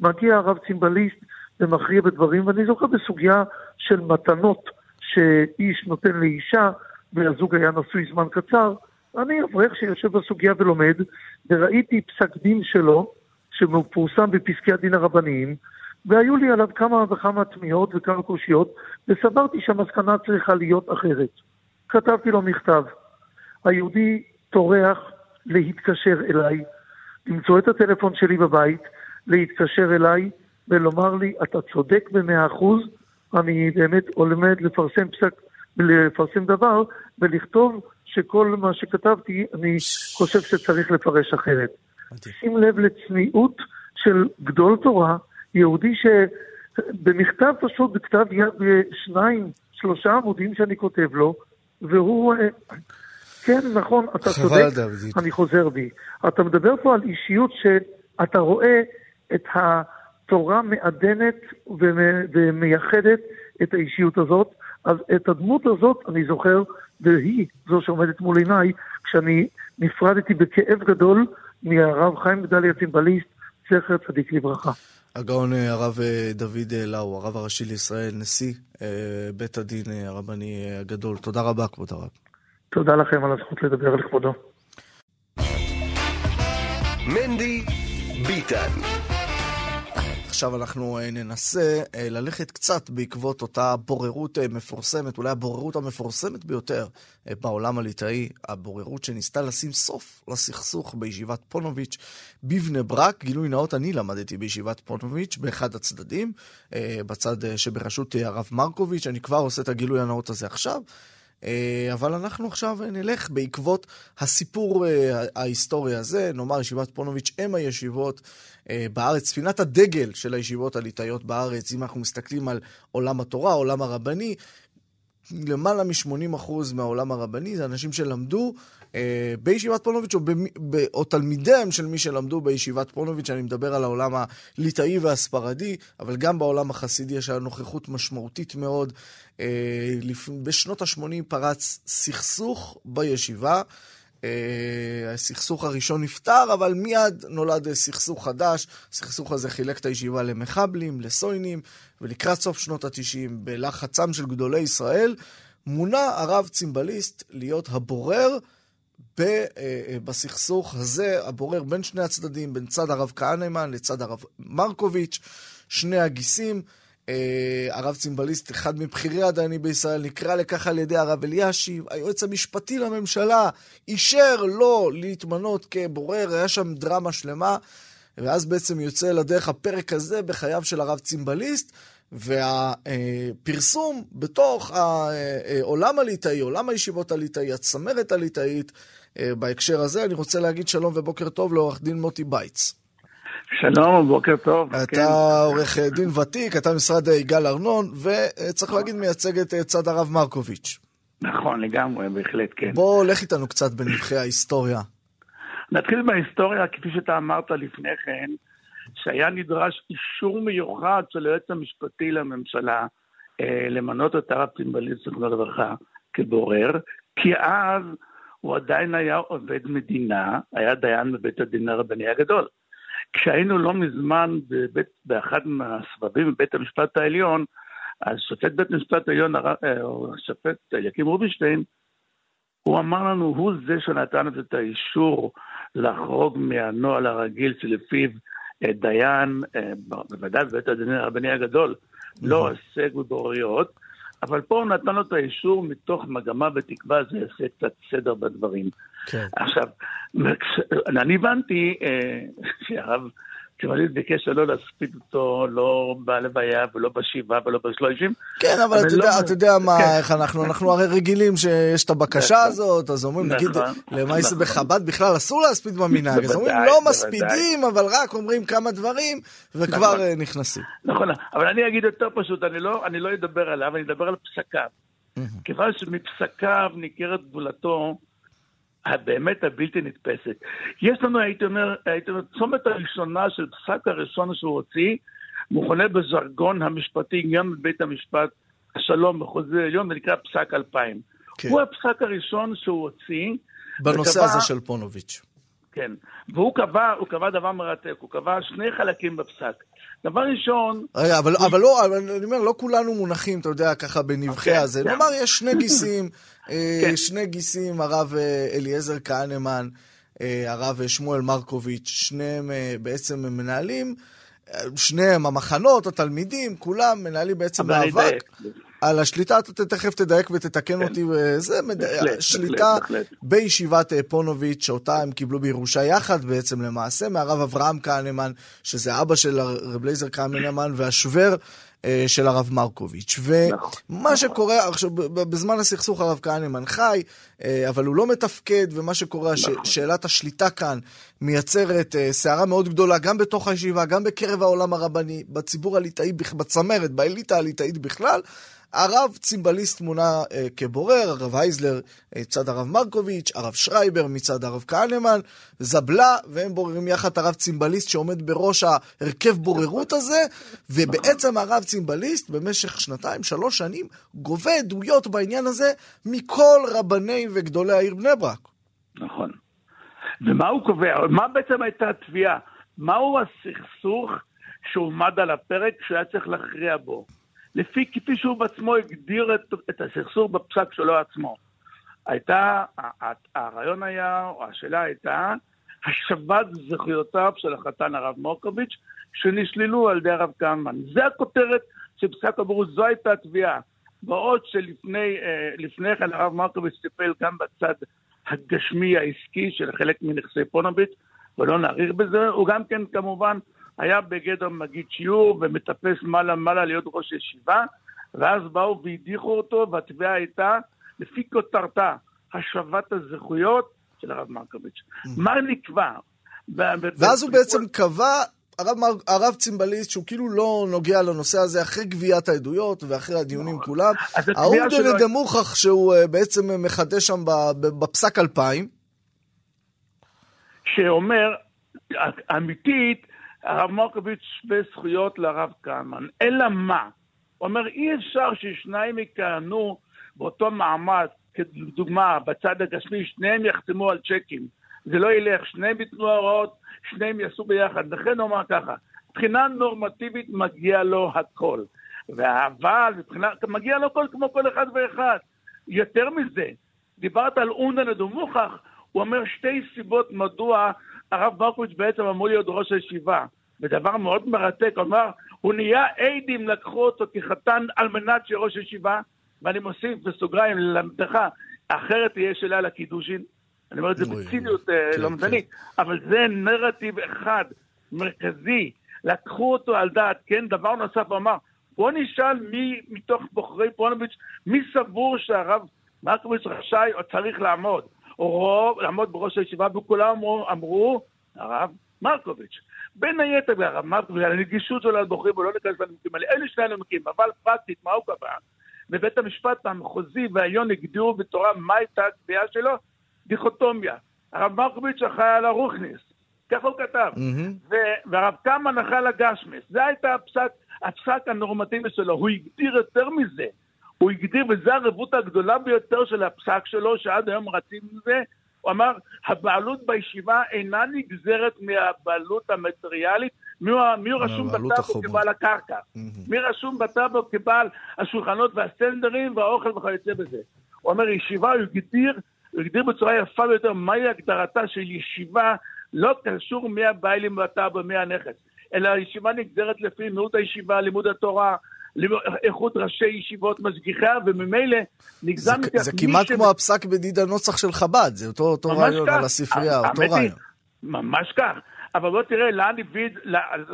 Speaker 6: מגיע הרב צימבליסט ומכריע בדברים, ואני זוכר בסוגיה של מתנות שאיש נותן לאישה, והזוג היה נשוי זמן קצר, אני אברך שיושב בסוגיה ולומד, וראיתי פסק דין שלו, שמפורסם בפסקי הדין הרבניים, והיו לי עליו כמה וכמה תמיהות וכמה קושיות, וסברתי שהמסקנה צריכה להיות אחרת. כתבתי לו מכתב. היהודי טורח להתקשר אליי, למצוא את הטלפון שלי בבית, להתקשר אליי, ולומר לי, אתה צודק במאה אחוז, אני באמת עומד לפרסם פסק, לפרסם דבר, ולכתוב שכל מה שכתבתי, אני חושב שצריך לפרש אחרת. שים לב לצניעות של גדול תורה, יהודי שבמכתב פשוט, בכתב יד בשניים, שלושה עמודים שאני כותב לו, והוא... אה, כן, נכון, אתה צודק, אני חוזר בי. אתה מדבר פה על אישיות שאתה רואה את ה... תורה מעדנת ומייחדת את האישיות הזאת. אז את הדמות הזאת אני זוכר, והיא זו שעומדת מול עיניי, כשאני נפרדתי בכאב גדול מהרב חיים גדליה צימבליסט, זכר צדיק לברכה.
Speaker 3: הגאון אה, הרב אה, דוד אה, לאו, הרב הראשי לישראל, נשיא בית הדין הרבני הגדול. תודה רבה, כבוד הרב.
Speaker 6: תודה לכם על הזכות לדבר על כבודו.
Speaker 2: מנדי ביטן
Speaker 3: עכשיו אנחנו אה, ננסה אה, ללכת קצת בעקבות אותה בוררות אה, מפורסמת, אולי הבוררות המפורסמת ביותר בעולם הליטאי, הבוררות שניסתה לשים סוף לסכסוך בישיבת פונוביץ' בבני ברק. גילוי נאות, אני למדתי בישיבת פונוביץ' באחד הצדדים, בצד שבראשות הרב מרקוביץ', אני כבר עושה את הגילוי הנאות הזה עכשיו. אבל אנחנו עכשיו נלך בעקבות הסיפור ההיסטורי הזה, נאמר ישיבת פונוביץ', אם הישיבות אה, בארץ, ספינת הדגל של הישיבות הליטאיות בארץ, אם אנחנו מסתכלים על עולם התורה, עולם הרבני, למעלה מ-80% מהעולם הרבני זה אנשים שלמדו אה, בישיבת פונוביץ' או, ב, או תלמידיהם של מי שלמדו בישיבת פונוביץ', אני מדבר על העולם הליטאי והספרדי, אבל גם בעולם החסידי יש נוכחות משמעותית מאוד. אה, בשנות ה-80 פרץ סכסוך בישיבה. אה, הסכסוך הראשון נפתר, אבל מיד נולד סכסוך חדש. הסכסוך הזה חילק את הישיבה למחבלים, לסוינים, ולקראת סוף שנות ה-90, בלחצם של גדולי ישראל, מונה הרב צימבליסט להיות הבורר אה, בסכסוך הזה, הבורר בין שני הצדדים, בין צד הרב כהנמן לצד הרב מרקוביץ', שני הגיסים. אה, הרב צימבליסט, אחד מבכירי הדיינים בישראל, נקרא לכך על ידי הרב אלישיב. היועץ המשפטי לממשלה אישר לו להתמנות כבורר, היה שם דרמה שלמה. ואז בעצם יוצא לדרך הפרק הזה בחייו של הרב צימבליסט, והפרסום בתוך העולם הליטאי, עולם הישיבות הליטאי, הצמרת הליטאית, בהקשר הזה, אני רוצה להגיד שלום ובוקר טוב לעורך דין מוטי בייץ.
Speaker 7: שלום, בוקר טוב.
Speaker 3: אתה כן. עורך דין ותיק, אתה משרד יגאל ארנון, וצריך להגיד מייצג את צד הרב מרקוביץ'.
Speaker 7: נכון, לגמרי, בהחלט, כן.
Speaker 3: בוא, לך איתנו קצת בנבחי ההיסטוריה.
Speaker 7: נתחיל בהיסטוריה, כפי שאתה אמרת לפני כן, שהיה נדרש אישור מיוחד של היועץ המשפטי לממשלה אה, למנות את הרב צימבליסט, זכרונו לברכה, כבורר, כי אז הוא עדיין היה עובד מדינה, היה דיין בבית הדין הרבני הגדול. כשהיינו לא מזמן בבית, באחד מהסבבים בבית המשפט העליון, אז שופט בית המשפט העליון, אה, השופט יקים רובינשטיין, הוא אמר לנו, הוא זה שנתן את האישור לחרוג מהנוהל הרגיל שלפיו אה, דיין, אה, בוודאי בבית הדין הרבני הגדול, לא נכון. עוסק בבוריות, אבל פה הוא נתן לו את האישור מתוך מגמה ותקווה, זה יעשה קצת סדר בדברים. כן. עכשיו, אני הבנתי אה, *laughs* שהרב כשווליד ביקש שלא להספיד אותו, לא בלוויה ולא בשבעה ולא בשלושים.
Speaker 3: כן, אבל אתה יודע, לא... אתה יודע מה, כן. איך אנחנו, אנחנו הרי רגילים שיש את הבקשה נכון. הזאת, אז אומרים, נגיד, נכון, למעשה נכון. בחב"ד בכלל אסור להספיד במנהג, אז אומרים, לא מספידים, אבל רק אומרים כמה דברים, וכבר אה, נכנסים.
Speaker 7: נכון, אבל אני אגיד יותר פשוט, לא, אני לא אדבר עליו, אני אדבר על פסקיו. כיוון שמפסקיו ניכרת גבולתו, הבאמת הבלתי נתפסת. יש לנו, הייתי אומר, הייתי אומר, צומת הראשונה של פסק הראשון שהוא הוציא, מוכנה בז'רגון המשפטי, גם בבית המשפט השלום בחוזה העליון, ונקרא פסק 2000. כן. הוא הפסק הראשון שהוא הוציא.
Speaker 3: בנושא וקבע, הזה של פונוביץ'.
Speaker 7: כן, והוא קבע, הוא קבע דבר מרתק, הוא קבע שני חלקים בפסק. דבר ראשון...
Speaker 3: רגע, אבל, אבל לא, אבל אני אומר, לא כולנו מונחים, אתה יודע, ככה בנבחי okay, הזה. כן. נאמר, יש שני *laughs* גיסים, אה, כן. שני גיסים, הרב אה, אליעזר כהנמן, אה, הרב שמואל מרקוביץ', שניהם בעצם מנהלים, שניהם המחנות, התלמידים, כולם מנהלים בעצם מאבק. על השליטה, אתה תכף תדייק ותתקן כן. אותי, זה בהחלט, שליטה בהחלט. בישיבת פונוביץ', שאותה הם קיבלו בירושה יחד בעצם למעשה, מהרב אברהם כהנמן, שזה אבא של רב לייזר כהנמן, והשווער אה, של הרב מרקוביץ'. ומה נכון. שקורה, עכשיו, בזמן הסכסוך הרב כהנמן חי, אה, אבל הוא לא מתפקד, ומה שקורה, נכון. שאלת השליטה כאן מייצרת אה, סערה מאוד גדולה, גם בתוך הישיבה, גם בקרב העולם הרבני, בציבור הליטאי, בצמרת, באליטה הליטאית בכלל. הרב צימבליסט מונה אה, כבורר, הרב הייזלר מצד הרב מרקוביץ', הרב שרייבר מצד הרב כהנמן, זבלה, והם בוררים יחד הרב צימבליסט שעומד בראש ההרכב בוררות הזה, ובעצם הרב צימבליסט במשך שנתיים, שלוש שנים, גובה עדויות בעניין הזה מכל רבני וגדולי העיר בני ברק.
Speaker 7: נכון. ומה הוא קובע? מה בעצם הייתה התביעה? מהו הסכסוך שהועמד על הפרק שהיה צריך להכריע בו? לפי כפי שהוא בעצמו הגדיר את, את הסכסוך בפסק שלו עצמו. הייתה, הרעיון היה, או השאלה הייתה, השבת זכויותיו של החתן הרב מורקוביץ', שנשללו על ידי הרב קלמן. זה הכותרת של פסק הבורות, זו הייתה התביעה. בעוד שלפני אה, כן הרב מרקוביץ' טיפל גם בצד הגשמי העסקי של חלק מנכסי פונוביץ', ולא נאריך בזה, הוא גם כן כמובן היה בגדר מגיד שיעור ומטפס מעלה-מעלה להיות ראש ישיבה, ואז באו והדיחו אותו, והתביעה הייתה, לפי כותרתה, השבת הזכויות של הרב מרקוביץ'. Mm. מה נקבע?
Speaker 3: ואז הוא בעצם קבע, הרב, הרב צימבליסט, שהוא כאילו לא נוגע לנושא הזה אחרי גביית העדויות ואחרי הדיונים נכון. כולם, האונדן דמוכח שהוא אה, בעצם מחדש שם בפסק 2000.
Speaker 7: שאומר, אמיתית, הרב מוקוביץ' שווה זכויות לרב קלמן. אלא מה? הוא אומר, אי אפשר ששניים יכהנו באותו מעמד, כדוגמה, בצד הגשמי, שניהם יחתמו על צ'קים. זה לא ילך, שניהם ייתנו הוראות, שניהם יעשו ביחד. לכן הוא אמר ככה, מבחינה נורמטיבית מגיע לו הכל. אבל מבחינה, מגיע לו הכל כמו כל אחד ואחד. יותר מזה, דיברת על אונדן אדומוכח, הוא אומר שתי סיבות מדוע הרב ברקוביץ' בעצם אמור להיות ראש הישיבה. ודבר מאוד מרתק, אמר, הוא נהיה עדים, לקחו אותו כחתן על מנת שיהיה ראש ישיבה, ואני מוסיף בסוגריים ללמדך, אחרת תהיה שאלה לקידושין. אני אומר את זה בציניות אה, כן, לומדנית, כן. אבל זה נרטיב אחד, מרכזי. לקחו אותו על דעת, כן? דבר נוסף, הוא אמר, בוא נשאל מי מתוך בוחרי פונוביץ', מי סבור שהרב מרקוביץ' רשאי או צריך לעמוד, רוב, לעמוד בראש הישיבה, וכולם אמרו, אמרו הרב מרקוביץ'. בין היתר, הרב מרקוביץ', על הנגישות שלו לבוחרים, ולא ניכנס לנימוקים האלה, אלה שני הנימוקים, אבל פרקטית, מה הוא קבע? בבית המשפט המחוזי והעליון הגדירו בתורה מה הייתה הקביעה שלו? דיכוטומיה. הרב מרקוביץ' אחראי על הרוכניס, ככה הוא כתב. Mm-hmm. והרב קמן אחראי על הגשמיס. זה הייתה הפסק, הפסק הנורמטיבי שלו. הוא הגדיר יותר מזה. הוא הגדיר, וזו הרבות הגדולה ביותר של הפסק שלו, שעד היום רצים עם זה, הוא אמר, הבעלות בישיבה אינה נגזרת מהבעלות המטריאלית, מי מי רשום בטאבו כבעל הקרקע. מי רשום בטאבו כבעל השולחנות והסטנדרים והאוכל וכיוצא בזה. הוא אומר, ישיבה, הוא הגדיר, הוא הגדיר בצורה יפה ביותר מהי הגדרתה של ישיבה, לא קשור מי הבעלים בטאבו, מי הנכס, אלא הישיבה נגזרת לפי מיעוט הישיבה, לימוד התורה, איכות ראשי ישיבות משגיחיה, וממילא נגזם
Speaker 3: מכך זה כמעט. כמו הפסק בדיד הנוסח של חב"ד, זה אותו, אותו רעיון על הספרייה, אותו רעיון.
Speaker 7: ממש כך. אבל בוא תראה לאן הביא,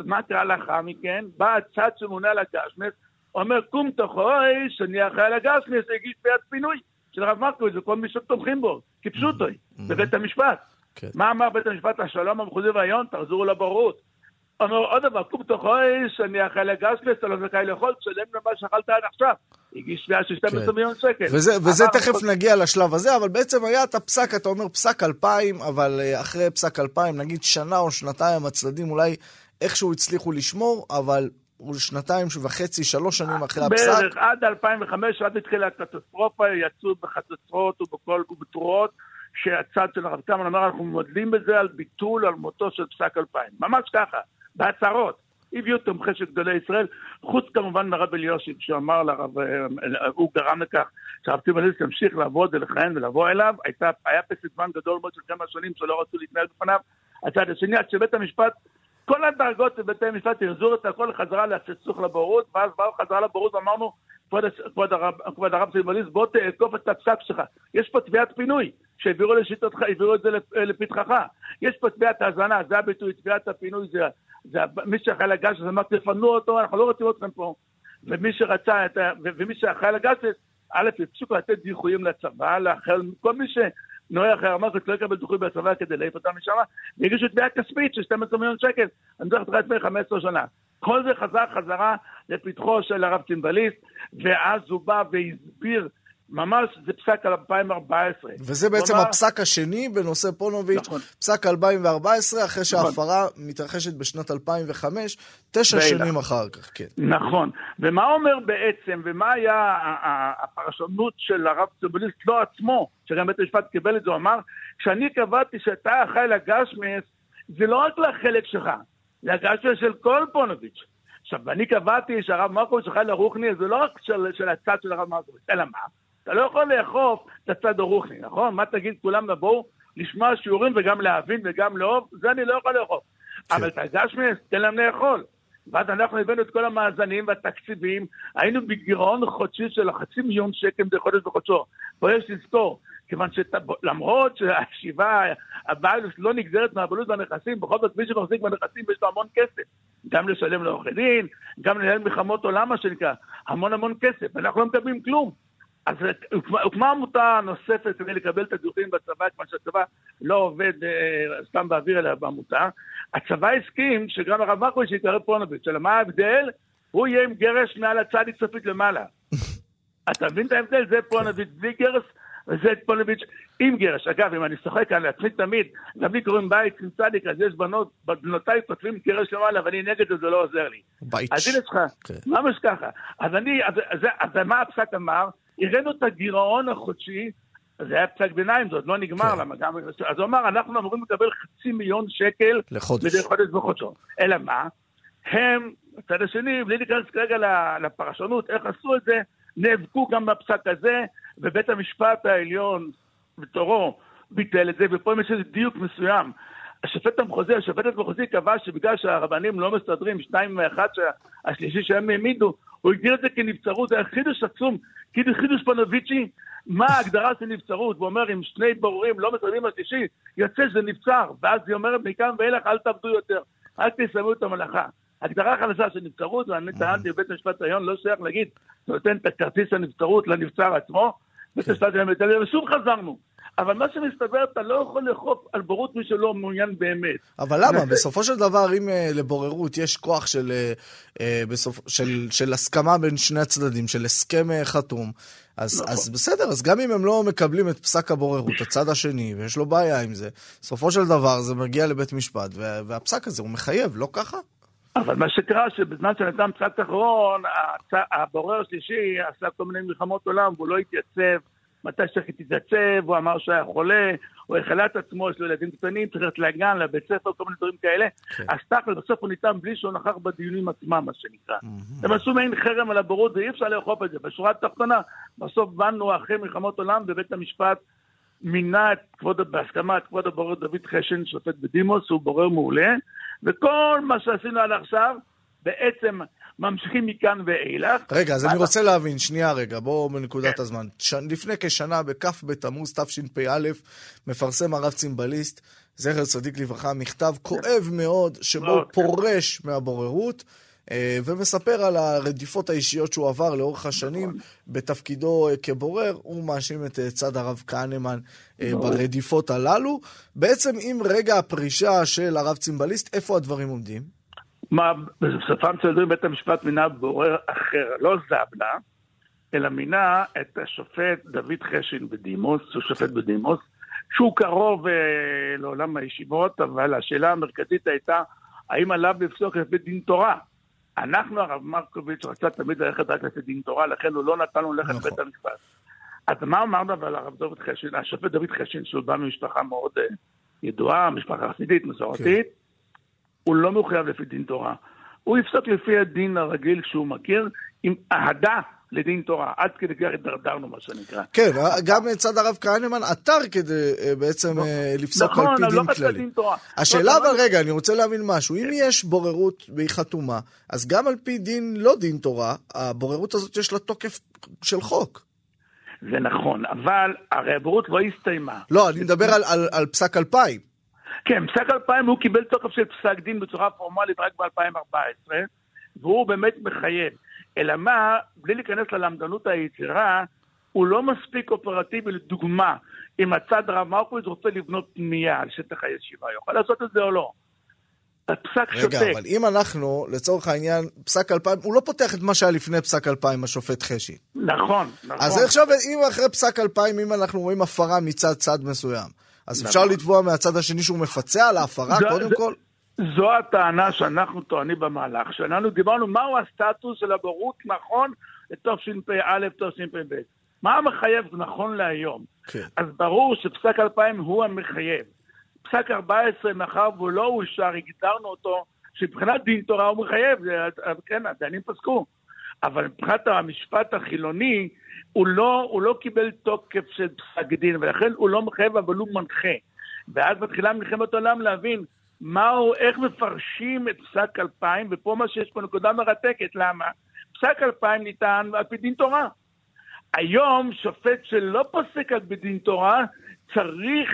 Speaker 7: מה קרה לאחר מכן? בא הצד שמונה על הגשמס, אומר קום תוכוי, שאני אחראי על הגשמס, הגיש תביעת פינוי של הרב מרקוביץ וכל מי שתומכים בו, כפשוטו, בבית המשפט. כן. מה אמר בית המשפט השלום המחוזי והעליון? תחזרו לבורות. אומר עוד דבר, קום תוכוי, שאני אחראי לגשמס, אתה לא זכאי לאכול, תשלם למה שאכלת עד עכשיו. הגיש תביעה של 12 כן. מיליון שקל.
Speaker 3: וזה, וזה תכף כל... נגיע לשלב הזה, אבל בעצם היה את הפסק, אתה אומר פסק 2000, אבל אה, אחרי פסק 2000, נגיד שנה או שנתיים, הצדדים אולי איכשהו הצליחו לשמור, אבל הוא שנתיים וחצי, שלוש שנים אחרי הפסק.
Speaker 7: בערך עד 2005, עד התחילה הקטסטרופה, יצאו בחצוצרות ובכל ובתרועות, שהצד של הרב קמן אמר, אנחנו מודלים בזה על ביטול, על מותו של פסק 2000. ממש ככה, בהצהרות. הביאו תומכי של גדולי ישראל, חוץ כמובן מהרב אליושיב, שאמר לרב, אה, הוא גרם לכך שהרב טיבליסט ימשיך לעבוד ולכהן ולבוא אליו, הייתה, היה פסק זמן גדול מאוד של כמה שנים שלא רצו להתנהל בפניו. הצד השני, עד שבית המשפט, כל הדרגות של בתי המשפט החזירו את הכל חזרה לסכסוך לבורות, ואז באו חזרה לבורות ואמרנו, כבוד, הרב, כבוד הרב טיבליסט, בוא תעקוף את הפסק שלך. יש פה תביעת פינוי, שהעבירו לשיטתך, העבירו את זה לפתחך. יש פה תביעת האזנה, זה הביטוי, תביעת הפינוי זה זה מי שאחראי לגש, אז אמרתי, תפנו אותו, אנחנו לא רוצים אתכם פה. ומי שרצה, ומי שאחראי לגש, א', הפסיקו לתת דיחויים לצבא, לאחר, כל מי שנוהר אחרי המערכת לא יקבל דיחוי בצבא כדי להעיף אותם משם, והגישו תביעה כספית של 12 מיליון שקל, אני מדבר לך לפני 15 שנה. כל זה חזר חזרה לפתחו של הרב צימבליסט, ואז הוא בא והסביר ממש זה פסק על 2014.
Speaker 3: וזה בעצם כלומר... הפסק השני בנושא פונוביץ', נכון. פסק 2014, אחרי נכון. שההפרה נכון. מתרחשת בשנת 2005, תשע ואלה. שנים אחר כך, כן.
Speaker 7: נכון. ומה אומר בעצם, ומה היה הפרשנות של הרב צובליסט, לא עצמו, שגם בית המשפט קיבל את זה, הוא אמר, כשאני קבעתי שאתה אחראי לגשמס, זה לא רק לחלק שלך, זה הגשמס של כל פונוביץ'. עכשיו, אני קבעתי שהרב מרקוביץ' אחראי לרוחני, זה לא רק של, של הצד של הרב מרקוביץ', אלא מה? אתה לא יכול לאכוף את הצד הרוחני, נכון? מה תגיד, כולם לבואו לשמוע שיעורים וגם להבין וגם לאהוב? זה אני לא יכול לאכוף. כן. אבל את הגשמס, תן להם לאכול. ואז אנחנו הבאנו את כל המאזנים והתקציבים, היינו בגירעון חודשי של חצי מיליון שקל מדי חודש בחודשו. פה יש לזכור, כיוון שלמרות שהשיבה, הבעלות לא נגזרת מהבעלות והנכסים, בכל זאת מי שמחזיק בנכסים יש לו המון כסף. גם לשלם לעורכי דין, גם לנהל מלחמות עולם, מה שנקרא, המון המון כסף, ואנחנו לא מקבלים כלום. אז הוקמה עמותה נוספת כדי לקבל את הדיווחים בצבא, כיוון שהצבא לא עובד אה, סתם באוויר אלא בעמותה. הצבא הסכים שגם הרב מרקוביץ' יתערב פונוביץ', אלא מה ההבדל? הוא יהיה עם גרש מעל הצד צפית למעלה. *laughs* אתה מבין את ההבדל? זה פונוביץ' בלי גרש, וזה פונוביץ' עם גרש. אגב, אם אני צוחק כאן לעצמי תמיד, גם לי קוראים בית עם צדיק, אז יש בנות, בנותיי כותבים גרש למעלה, ואני נגד זה, זה לא עוזר לי. בית. אז הנה שלך, כן. ממש ככה. אז אני, אז, אז, אז, אז מה הפסק אמר? הראינו את הגירעון החודשי, זה היה פסק ביניים, זה עוד לא נגמר, כן. למה גם... אז הוא אמר, אנחנו אמורים לקבל חצי מיליון שקל לחודש. מדי חודש בחודשו. אלא מה? הם, בצד השני, בלי להיכנס כרגע לפרשנות, איך עשו את זה, נאבקו גם בפסק הזה, ובית המשפט העליון בתורו ביטל את זה, ופה יש איזה דיוק מסוים. השופט המחוזי, השופטת המחוזי קבע שבגלל שהרבנים לא מסתדרים, שניים מאחד השלישי שהם העמידו, הוא הגדיר את זה כנבצרות, זה היה חידוש עצום, כאילו חידוש פונוביצ'י, מה ההגדרה של נבצרות? הוא אומר, אם שני ברורים לא מסתדרים השלישי, יוצא שזה נבצר, ואז היא אומרת, מכאן ואילך אל תעבדו יותר, אל תסיימו את המלאכה. הגדרה חדשה של נבצרות, ואני טענתי בבית המשפט העליון, לא שייך להגיד, נותן את הכרטיס הנבצרות לנבצר עצמו, בית המשפט העליון, ושוב חזרנו. אבל מה שמסתבר, אתה לא יכול לאכוף על בורות מי שלא מעוניין באמת.
Speaker 3: אבל למה? *laughs* בסופו של דבר, אם uh, לבוררות יש כוח של, uh, בסופ... של, של הסכמה בין שני הצדדים, של הסכם uh, חתום, אז, נכון. אז בסדר, אז גם אם הם לא מקבלים את פסק הבוררות, הצד השני, ויש לו בעיה עם זה, בסופו של דבר זה מגיע לבית משפט, והפסק הזה הוא מחייב, לא ככה?
Speaker 7: אבל מה שקרה, שבזמן שנתן פסק אחרון, הבורר השלישי עשה כל מיני מלחמות עולם, והוא לא התייצב. מתי שצריך להתייצב, הוא אמר שהיה חולה, הוא החלה את עצמו, יש לו ילדים קטנים, צריך ללכת לגן, לבית ספר, כל מיני דברים כאלה. כן. אז תכל'ס, בסוף הוא ניתן בלי שהוא נכח בדיונים עצמם, מה שנקרא. הם עשו מעין חרם על הבורות, ואי אפשר לאכוף את זה. בשורה התחתונה, בסוף באנו אחרי מלחמות עולם, בבית המשפט מינה את כבוד, בהסכמה את כבוד הבורר דוד חשן, שופט בדימוס, הוא בורר מעולה, וכל מה שעשינו עד עכשיו, בעצם ממשיכים מכאן ואילך.
Speaker 3: רגע, אז אני רוצה להבין, שנייה רגע, בואו בנקודת כן. הזמן. לפני כשנה, בכ' בתמוז תשפ"א, מפרסם הרב צימבליסט, זכר צדיק לברכה, מכתב כואב מאוד, שבו הוא כן. פורש מהבוררות. אה, ומספר על הרדיפות האישיות שהוא עבר לאורך השנים נכון. בתפקידו אה, כבורר. הוא מאשים את אה, צד הרב כהנמן ברדיפות הללו. בעצם עם רגע הפרישה של הרב צימבליסט, איפה הדברים עומדים?
Speaker 7: מה, בסופם של הדברים בית המשפט מינה בורר אחר, לא זבנה, אלא מינה את השופט דוד חשין בדימוס, הוא שופט בדימוס, שהוא קרוב אה, לעולם הישיבות, אבל השאלה המרכזית הייתה, האם עליו לפסוק לפי דין תורה? אנחנו, הרב מרקוביץ', רצה תמיד ללכת רק לפי דין תורה, לכן הוא לא נתן לנו ללכת לבית נכון. המשפט. אז מה אמרנו אבל הרב דוד חשין, השופט דוד חשין, שהוא בא ממשפחה מאוד אה, ידועה, משפחה חסידית, מסורתית, כן. הוא לא מחויב לפי דין תורה. הוא יפסוק לפי הדין הרגיל שהוא מכיר, עם אהדה לדין תורה. עד כדי כך התדרדרנו, מה שנקרא.
Speaker 3: כן, גם מצד הרב כהנמן עתר כדי אה, בעצם נכון. אה, לפסוק
Speaker 7: נכון,
Speaker 3: על פי
Speaker 7: לא
Speaker 3: דין כללי. דין תורה. השאלה לא, אבל, רגע, אני רוצה להבין משהו. אם יש בוררות והיא חתומה, אז גם על פי דין לא דין תורה, הבוררות הזאת יש לה תוקף של חוק.
Speaker 7: זה נכון, אבל הרי הבוררות לא הסתיימה.
Speaker 3: לא, אני מדבר על פסק אלפיים.
Speaker 7: כן, פסק 2000 הוא קיבל תוקף של פסק דין בצורה פורמלית רק ב-2014, והוא באמת מחייב. אלא מה, בלי להיכנס ללמדנות היצירה, הוא לא מספיק אופרטיבי לדוגמה. אם הצד הרב מרקוביץ רוצה לבנות פנייה על שטח הישיבה, יכול לעשות את זה או לא. הפסק רגע, שותק.
Speaker 3: רגע, אבל אם אנחנו, לצורך העניין, פסק 2000, הוא לא פותח את מה שהיה לפני פסק 2000, השופט חשי.
Speaker 7: נכון, נכון.
Speaker 3: אז עכשיו, אם אחרי פסק 2000, אם אנחנו רואים הפרה מצד צד מסוים, אז אפשר לתבוע מהצד השני שהוא מפצה על ההפרה, קודם כל?
Speaker 7: זו הטענה שאנחנו טוענים במהלך שלנו. דיברנו מהו הסטטוס של הבורות נכון לתשפ"א, תשפ"ב. מה המחייב נכון להיום? כן. אז ברור שפסק 2000 הוא המחייב. פסק 14, מאחר והוא לא אושר, הגדרנו אותו, שמבחינת דין תורה הוא מחייב, כן, הדיינים פסקו. אבל מבחינת המשפט החילוני, הוא לא, הוא לא קיבל תוקף של פסק דין, ולכן הוא לא מחייב, אבל הוא מנחה. ואז מתחילה מלחמת עולם להבין מהו, איך מפרשים את פסק 2000, ופה מה שיש פה נקודה מרתקת, למה? פסק 2000 ניתן על פי דין תורה. היום שופט שלא פוסק על פי דין תורה, צריך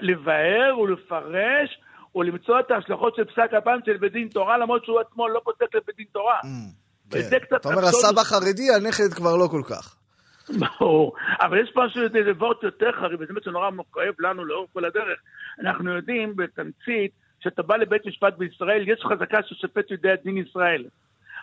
Speaker 7: לבאר ולפרש ולמצוא את ההשלכות של פסק 2000 של בית תורה, למרות שהוא עצמו לא פוסק לבית דין תורה. Mm.
Speaker 3: כן. אתה אומר, הסבא חרדי, הנכד כבר לא כל כך.
Speaker 7: ברור, אבל יש משהו וורט יותר חריף, וזה באמת שנורא כואב לנו לאורך כל הדרך. אנחנו יודעים בתמצית, כשאתה בא לבית משפט בישראל, יש חזקה ששופט יודע דין ישראל.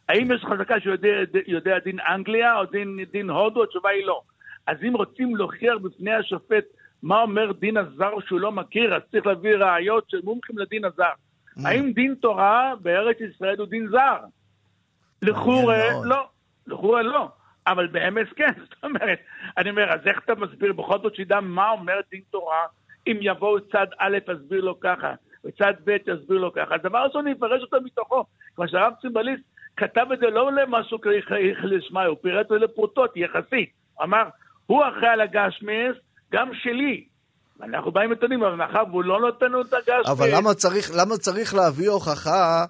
Speaker 7: האם יש חזקה שיודע דין אנגליה או דין, דין הודו? התשובה היא לא. אז אם רוצים להוכיח בפני השופט מה אומר דין הזר שהוא לא מכיר, אז צריך להביא ראיות של מומחים לדין הזר. Mm. האם דין תורה בארץ ישראל הוא דין זר? לחורה לא, לחורה לא, אבל באמס כן, *laughs* זאת אומרת, אני אומר, אז איך אתה מסביר? בכל זאת שידע מה אומר דין תורה, אם יבואו צד א' יסביר לו ככה, וצד ב' יסביר לו ככה, הדבר אני אפרש אותו מתוכו, כמו שהרב צימבליסט כתב את זה לא למשהו לשמאי, הוא פירט את זה לפרוטות, יחסית, אמר, הוא אחראי על הגשמיאס, גם שלי, אנחנו באים וטוענים, אבל מאחר והוא לא נותן לנו את הגז...
Speaker 3: אבל למה צריך, למה צריך להביא הוכחה,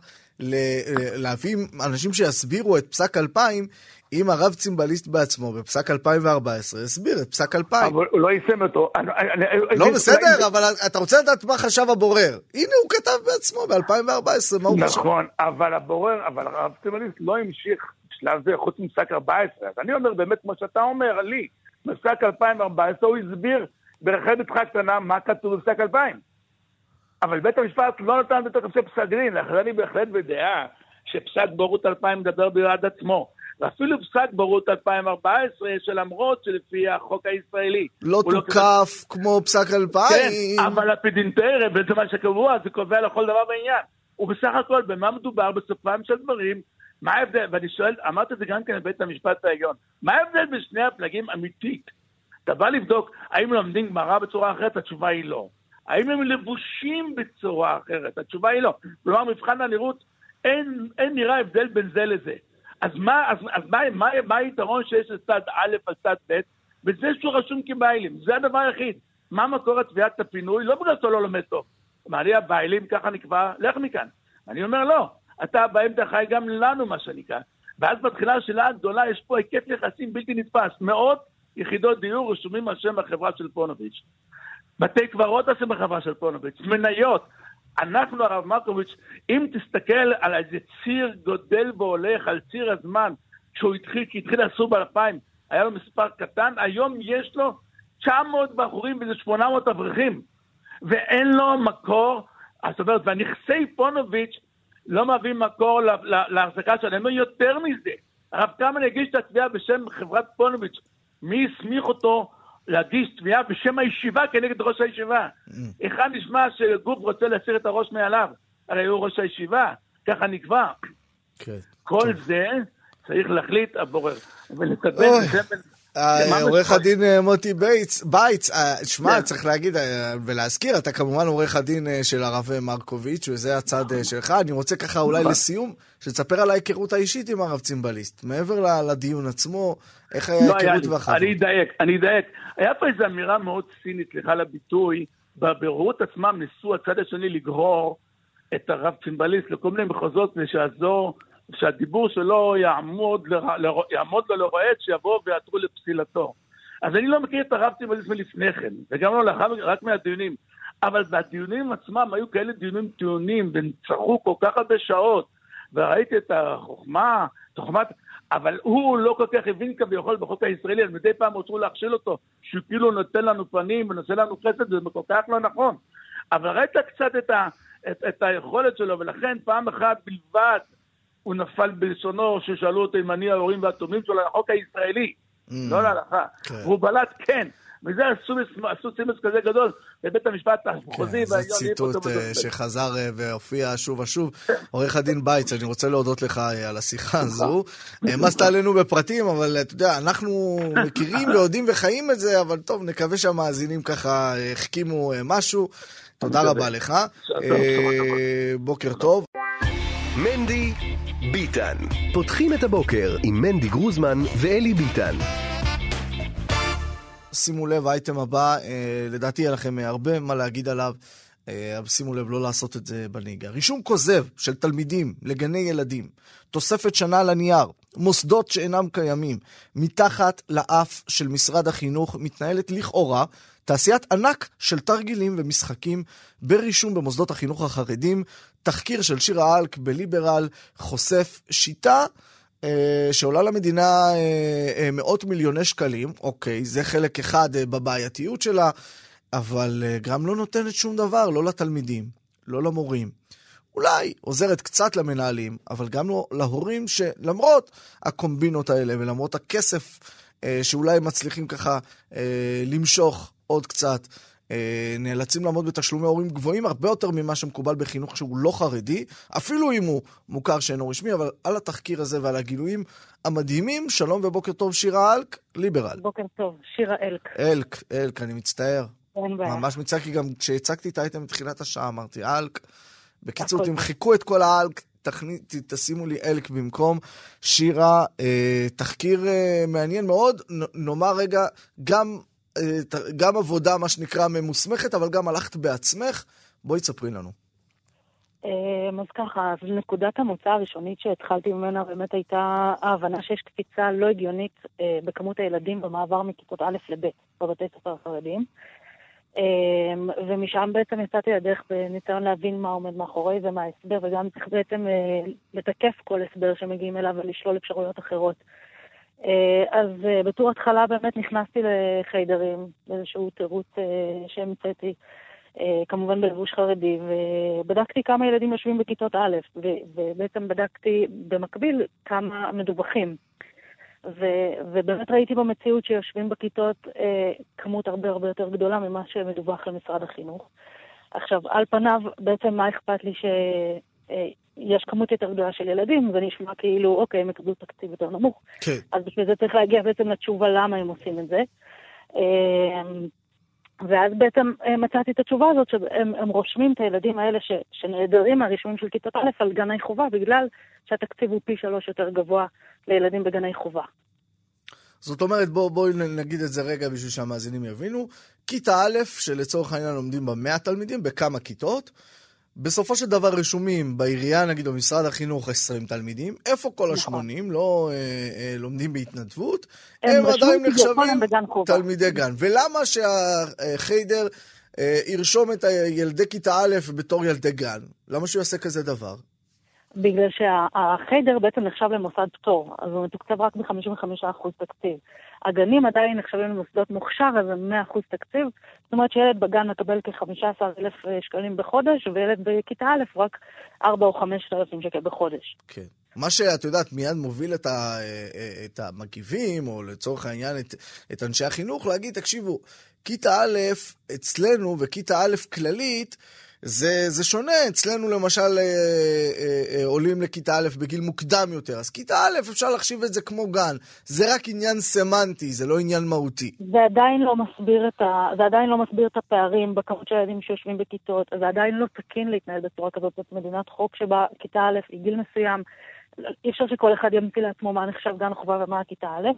Speaker 3: להביא אנשים שיסבירו את פסק 2000, אם הרב צימבליסט בעצמו בפסק 2014 הסביר את פסק 2000.
Speaker 7: אבל הוא לא יישם אותו.
Speaker 3: לא, בסדר, אבל אתה רוצה לדעת מה חשב הבורר. הנה הוא כתב בעצמו ב-2014, מה הוא חשב.
Speaker 7: נכון, אבל הבורר, אבל הרב צימבליסט לא המשיך בשלב זה חוץ מפסק 14. אז אני אומר באמת, כמו שאתה אומר, לי, בפסק 2014 הוא הסביר ברחל בתך קטנה מה כתוב בפסק 2000. אבל בית המשפט לא נתן בתוקף של פסק דין, לכן אני בהחלט בדעה שפסק בורות 2000 מדבר בעד עצמו. ואפילו פסק בורות 2014, שלמרות שלפי החוק הישראלי...
Speaker 3: לא, לא תוקף לא כמו פסק 2000.
Speaker 7: כן, אבל הפידינטרם, וזה מה שקבוע, זה קובע לכל דבר בעניין. ובסך הכל, במה מדובר בסופם של דברים? מה ההבדל? ואני שואל, אמרתי את זה גם כן לבית המשפט העליון, מה ההבדל בין שני הפלגים אמיתית? אתה בא לבדוק האם לומדים גמרא בצורה אחרת, התשובה היא לא. האם הם לבושים בצורה אחרת? התשובה היא לא. כלומר, מבחן הנראות, אין, אין נראה הבדל בין זה לזה. אז מה, אז, אז מה, מה, מה היתרון שיש לצד א' על צד ב'? בזה שהוא רשום כביילים, זה הדבר היחיד. מה מקור התביעת הפינוי? לא בגלל שאתה לא לומד טוב. מה, אני הביילים, ככה נקבע, לך מכאן. אני אומר, לא, אתה באמצע חי גם לנו, מה שנקרא. ואז מתחילה השאלה הגדולה, יש פה היקף יחסים בלתי נתפס. מאות יחידות דיור רשומים על שם החברה של פונוביץ'. בתי קברות על שם החברה של פונוביץ', מניות. אנחנו, הרב מרקוביץ', אם תסתכל על איזה ציר גודל והולך, על ציר הזמן, כשהוא התחיל, כי התחיל אסור באלפיים, היה לו מספר קטן, היום יש לו 900 בחורים וזה 800 אברכים, ואין לו מקור, זאת אומרת, והנכסי פונוביץ' לא מהווים מקור להחזקה שלהם, יותר מזה. הרב קמן הגיש את התביעה בשם חברת פונוביץ', מי הסמיך אותו להגיש תביעה בשם הישיבה כנגד ראש הישיבה. היכן mm. נשמע שגוף רוצה להסיר את הראש מעליו? הרי הוא ראש הישיבה, ככה נקבע. כן. כל זה צריך להחליט הבורר.
Speaker 3: אה, עורך הדין אה, מוטי בייץ, בייץ, אה, שמע, כן. צריך להגיד ולהזכיר, אתה כמובן עורך הדין של הרב מרקוביץ', וזה הצד. שלך. אני רוצה ככה אולי נכון. לסיום, שתספר על ההיכרות האישית עם הרב צימבליסט. מעבר לדיון עצמו, איך היה לא ההיכרות והחברות?
Speaker 7: אני אדייק, אני אדייק. היה פה איזו אמירה מאוד צינית, סליחה לביטוי, בבירורות עצמם ניסו הצד השני לגרור את הרב צימבליסט לכל מיני מחוזות שיעזור שהדיבור שלו יעמוד, ל... יעמוד לו לרועץ, שיבואו ויעתרו לפסילתו. אז אני לא מכיר את הרב צימבליסט מלפני כן, וגם לא לאחר רק מהדיונים. אבל בדיונים עצמם היו כאלה דיונים טיעונים, והם צרכו כל כך הרבה שעות, וראיתי את החוכמה, תוכמת... אבל הוא לא כל כך הבין כביכול בחוק הישראלי, אז מדי פעם רצו להכשיל אותו, שהוא כאילו נותן לנו פנים ונושא לנו חסד, זה כל כך לא נכון. אבל ראית קצת את, ה, את, את היכולת שלו, ולכן פעם אחת בלבד הוא נפל בלשונו ששאלו אותו אם אני ההורים והתומים שלו לחוק הישראלי, mm. לא להלכה. כן. והוא בלט כן. וזה עשו סימס כזה גדול בבית המשפט המחוזי
Speaker 3: כן. זה ציטוט אה, שחזר אה, והופיע שוב ושוב. עורך הדין בייץ, אני רוצה להודות לך אה, על השיחה הזו. העמסת עלינו בפרטים, אבל אתה יודע, אנחנו מכירים ויודעים וחיים את זה, אבל טוב, נקווה שהמאזינים ככה החכימו משהו. תודה רבה לך. בוקר טוב.
Speaker 2: מנדי ביטן. פותחים את הבוקר עם מנדי גרוזמן ואלי ביטן.
Speaker 3: שימו לב, האייטם הבא, אה, לדעתי יהיה לכם הרבה מה להגיד עליו. אה, שימו לב לא לעשות את זה בנהיגה. רישום כוזב של תלמידים לגני ילדים, תוספת שנה לנייר, מוסדות שאינם קיימים, מתחת לאף של משרד החינוך מתנהלת לכאורה תעשיית ענק של תרגילים ומשחקים ברישום במוסדות החינוך החרדים. תחקיר של שירה אלק בליברל חושף שיטה אה, שעולה למדינה אה, אה, מאות מיליוני שקלים. אוקיי, זה חלק אחד אה, בבעייתיות שלה, אבל אה, גם לא נותנת שום דבר, לא לתלמידים, לא למורים. אולי עוזרת קצת למנהלים, אבל גם לא להורים שלמרות הקומבינות האלה ולמרות הכסף אה, שאולי מצליחים ככה אה, למשוך עוד קצת, אה, נאלצים לעמוד בתשלומי הורים גבוהים הרבה יותר ממה שמקובל בחינוך שהוא לא חרדי, אפילו אם הוא מוכר שאינו רשמי, אבל על התחקיר הזה ועל הגילויים המדהימים, שלום ובוקר טוב שירה אלק, ליברל.
Speaker 8: בוקר טוב, שירה אלק.
Speaker 3: אלק, אלק, אני מצטער.
Speaker 8: אין בעיה.
Speaker 3: ממש מצטער, כי גם כשהצגתי את האייטם בתחילת השעה אמרתי אלק. בקיצור, תמחקו את כל האלק, תכנית, תשימו לי אלק במקום. שירה, אה, תחקיר אה, מעניין מאוד, נ, נאמר רגע, גם גם עבודה, מה שנקרא, ממוסמכת, אבל גם הלכת בעצמך. בואי תספרי לנו.
Speaker 8: אמ, אז ככה, אז נקודת המוצא הראשונית שהתחלתי ממנה באמת הייתה ההבנה שיש קפיצה לא הגיונית אה, בכמות הילדים במעבר מכיתות א' לב' בבתי ספר החרדיים. אמ, ומשם בעצם יצאתי לדרך בניסיון להבין מה עומד מאחורי זה, מה ההסבר, וגם צריך בעצם אה, לתקף כל הסבר שמגיעים אליו ולשלול אפשרויות אחרות. אה, אז בתור התחלה באמת נכנסתי לחיידרים, באיזשהו תירוץ שהמצאתי. אה, כמובן בלבוש חרדי, ובדקתי כמה ילדים יושבים בכיתות א', ובעצם בדקתי במקביל כמה מדווחים. ו- ובאמת ראיתי במציאות שיושבים בכיתות אה, כמות הרבה הרבה יותר גדולה ממה שמדווח למשרד החינוך. עכשיו, על פניו, בעצם מה אכפת לי שיש אה, כמות יותר גדולה של ילדים, זה נשמע כאילו, אוקיי, הם יקבלו תקציב יותר נמוך.
Speaker 3: כן.
Speaker 8: אז בשביל זה צריך להגיע בעצם לתשובה למה הם עושים את זה. אה, ואז בעצם אה, מצאתי את התשובה הזאת, שהם רושמים את הילדים האלה ש, שנעדרים מהרישומים של כיתות א' על גני חובה, בגלל שהתקציב הוא פי שלוש יותר גבוה לילדים בגני חובה.
Speaker 3: זאת אומרת, בואו בוא נגיד את זה רגע בשביל שהמאזינים יבינו. כיתה א', שלצורך העניין לומדים בה 100 תלמידים, בכמה כיתות, בסופו של דבר רשומים בעירייה, נגיד, או משרד החינוך 20 תלמידים, איפה כל נכון. ה-80 לא אה, אה, לומדים בהתנדבות, הם, הם עדיין נחשבים תלמידי גן. ולמה שהחיידר אה, ירשום את ילדי כיתה א' בתור ילדי גן? למה שהוא יעשה כזה דבר?
Speaker 8: בגלל שהחיידר בעצם נחשב למוסד פטור, אז הוא מתוקצב רק ב-55% תקציב. הגנים עדיין נחשבים למוסדות מוכשר, אז הם 100% תקציב. זאת אומרת שילד בגן מקבל כ-15,000 שקלים בחודש, וילד בכיתה א' רק 4 או 5,000 שקל בחודש.
Speaker 3: כן. מה שאת יודעת מיד מוביל את, ה, את המגיבים, או לצורך העניין את, את אנשי החינוך, להגיד, תקשיבו, כיתה א' אצלנו וכיתה א' כללית, זה, זה שונה, אצלנו למשל אה, אה, אה, עולים לכיתה א' בגיל מוקדם יותר, אז כיתה א' אפשר להחשיב את זה כמו גן, זה רק עניין סמנטי, זה לא עניין מהותי.
Speaker 8: זה עדיין לא מסביר את, ה... זה עדיין לא מסביר את הפערים בכמות של ילדים שיושבים בכיתות, זה עדיין לא תקין להתנהל בצורה כזאת, זאת מדינת חוק שבה כיתה א' היא גיל מסוים, אי אפשר שכל אחד ימציא לעצמו מה נחשב גן חובה ומה הכיתה א',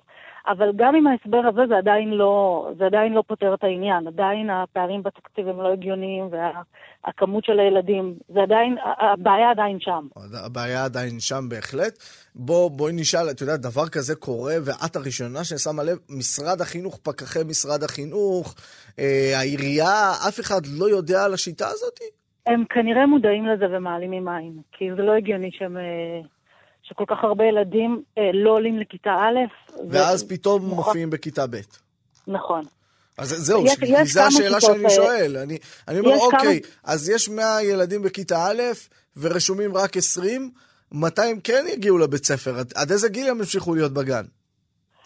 Speaker 8: אבל גם עם ההסבר הזה זה עדיין, לא, זה עדיין לא פותר את העניין. עדיין הפערים בתקציב הם לא הגיוניים והכמות של הילדים, זה עדיין, הבעיה עדיין שם.
Speaker 3: הבעיה עדיין שם בהחלט. בוא, בואי נשאל, את יודעת, דבר כזה קורה, ואת הראשונה ששמה לב, משרד החינוך, פקחי משרד החינוך, אה, העירייה, אף אחד לא יודע על השיטה הזאת?
Speaker 8: הם כנראה מודעים לזה ומעלימים עין, כי זה לא הגיוני שהם... אה, שכל כך הרבה ילדים אה, לא עולים לכיתה א'.
Speaker 3: ואז ו... פתאום נכון. מופיעים בכיתה ב'.
Speaker 8: נכון.
Speaker 3: אז זהו, יש, יש זו השאלה שאני שואל. אני, אני אומר, אוקיי, כמה... אז יש 100 ילדים בכיתה א' ורשומים רק 20, מתי הם כן יגיעו לבית ספר? עד, עד איזה גיל הם ימשיכו להיות בגן?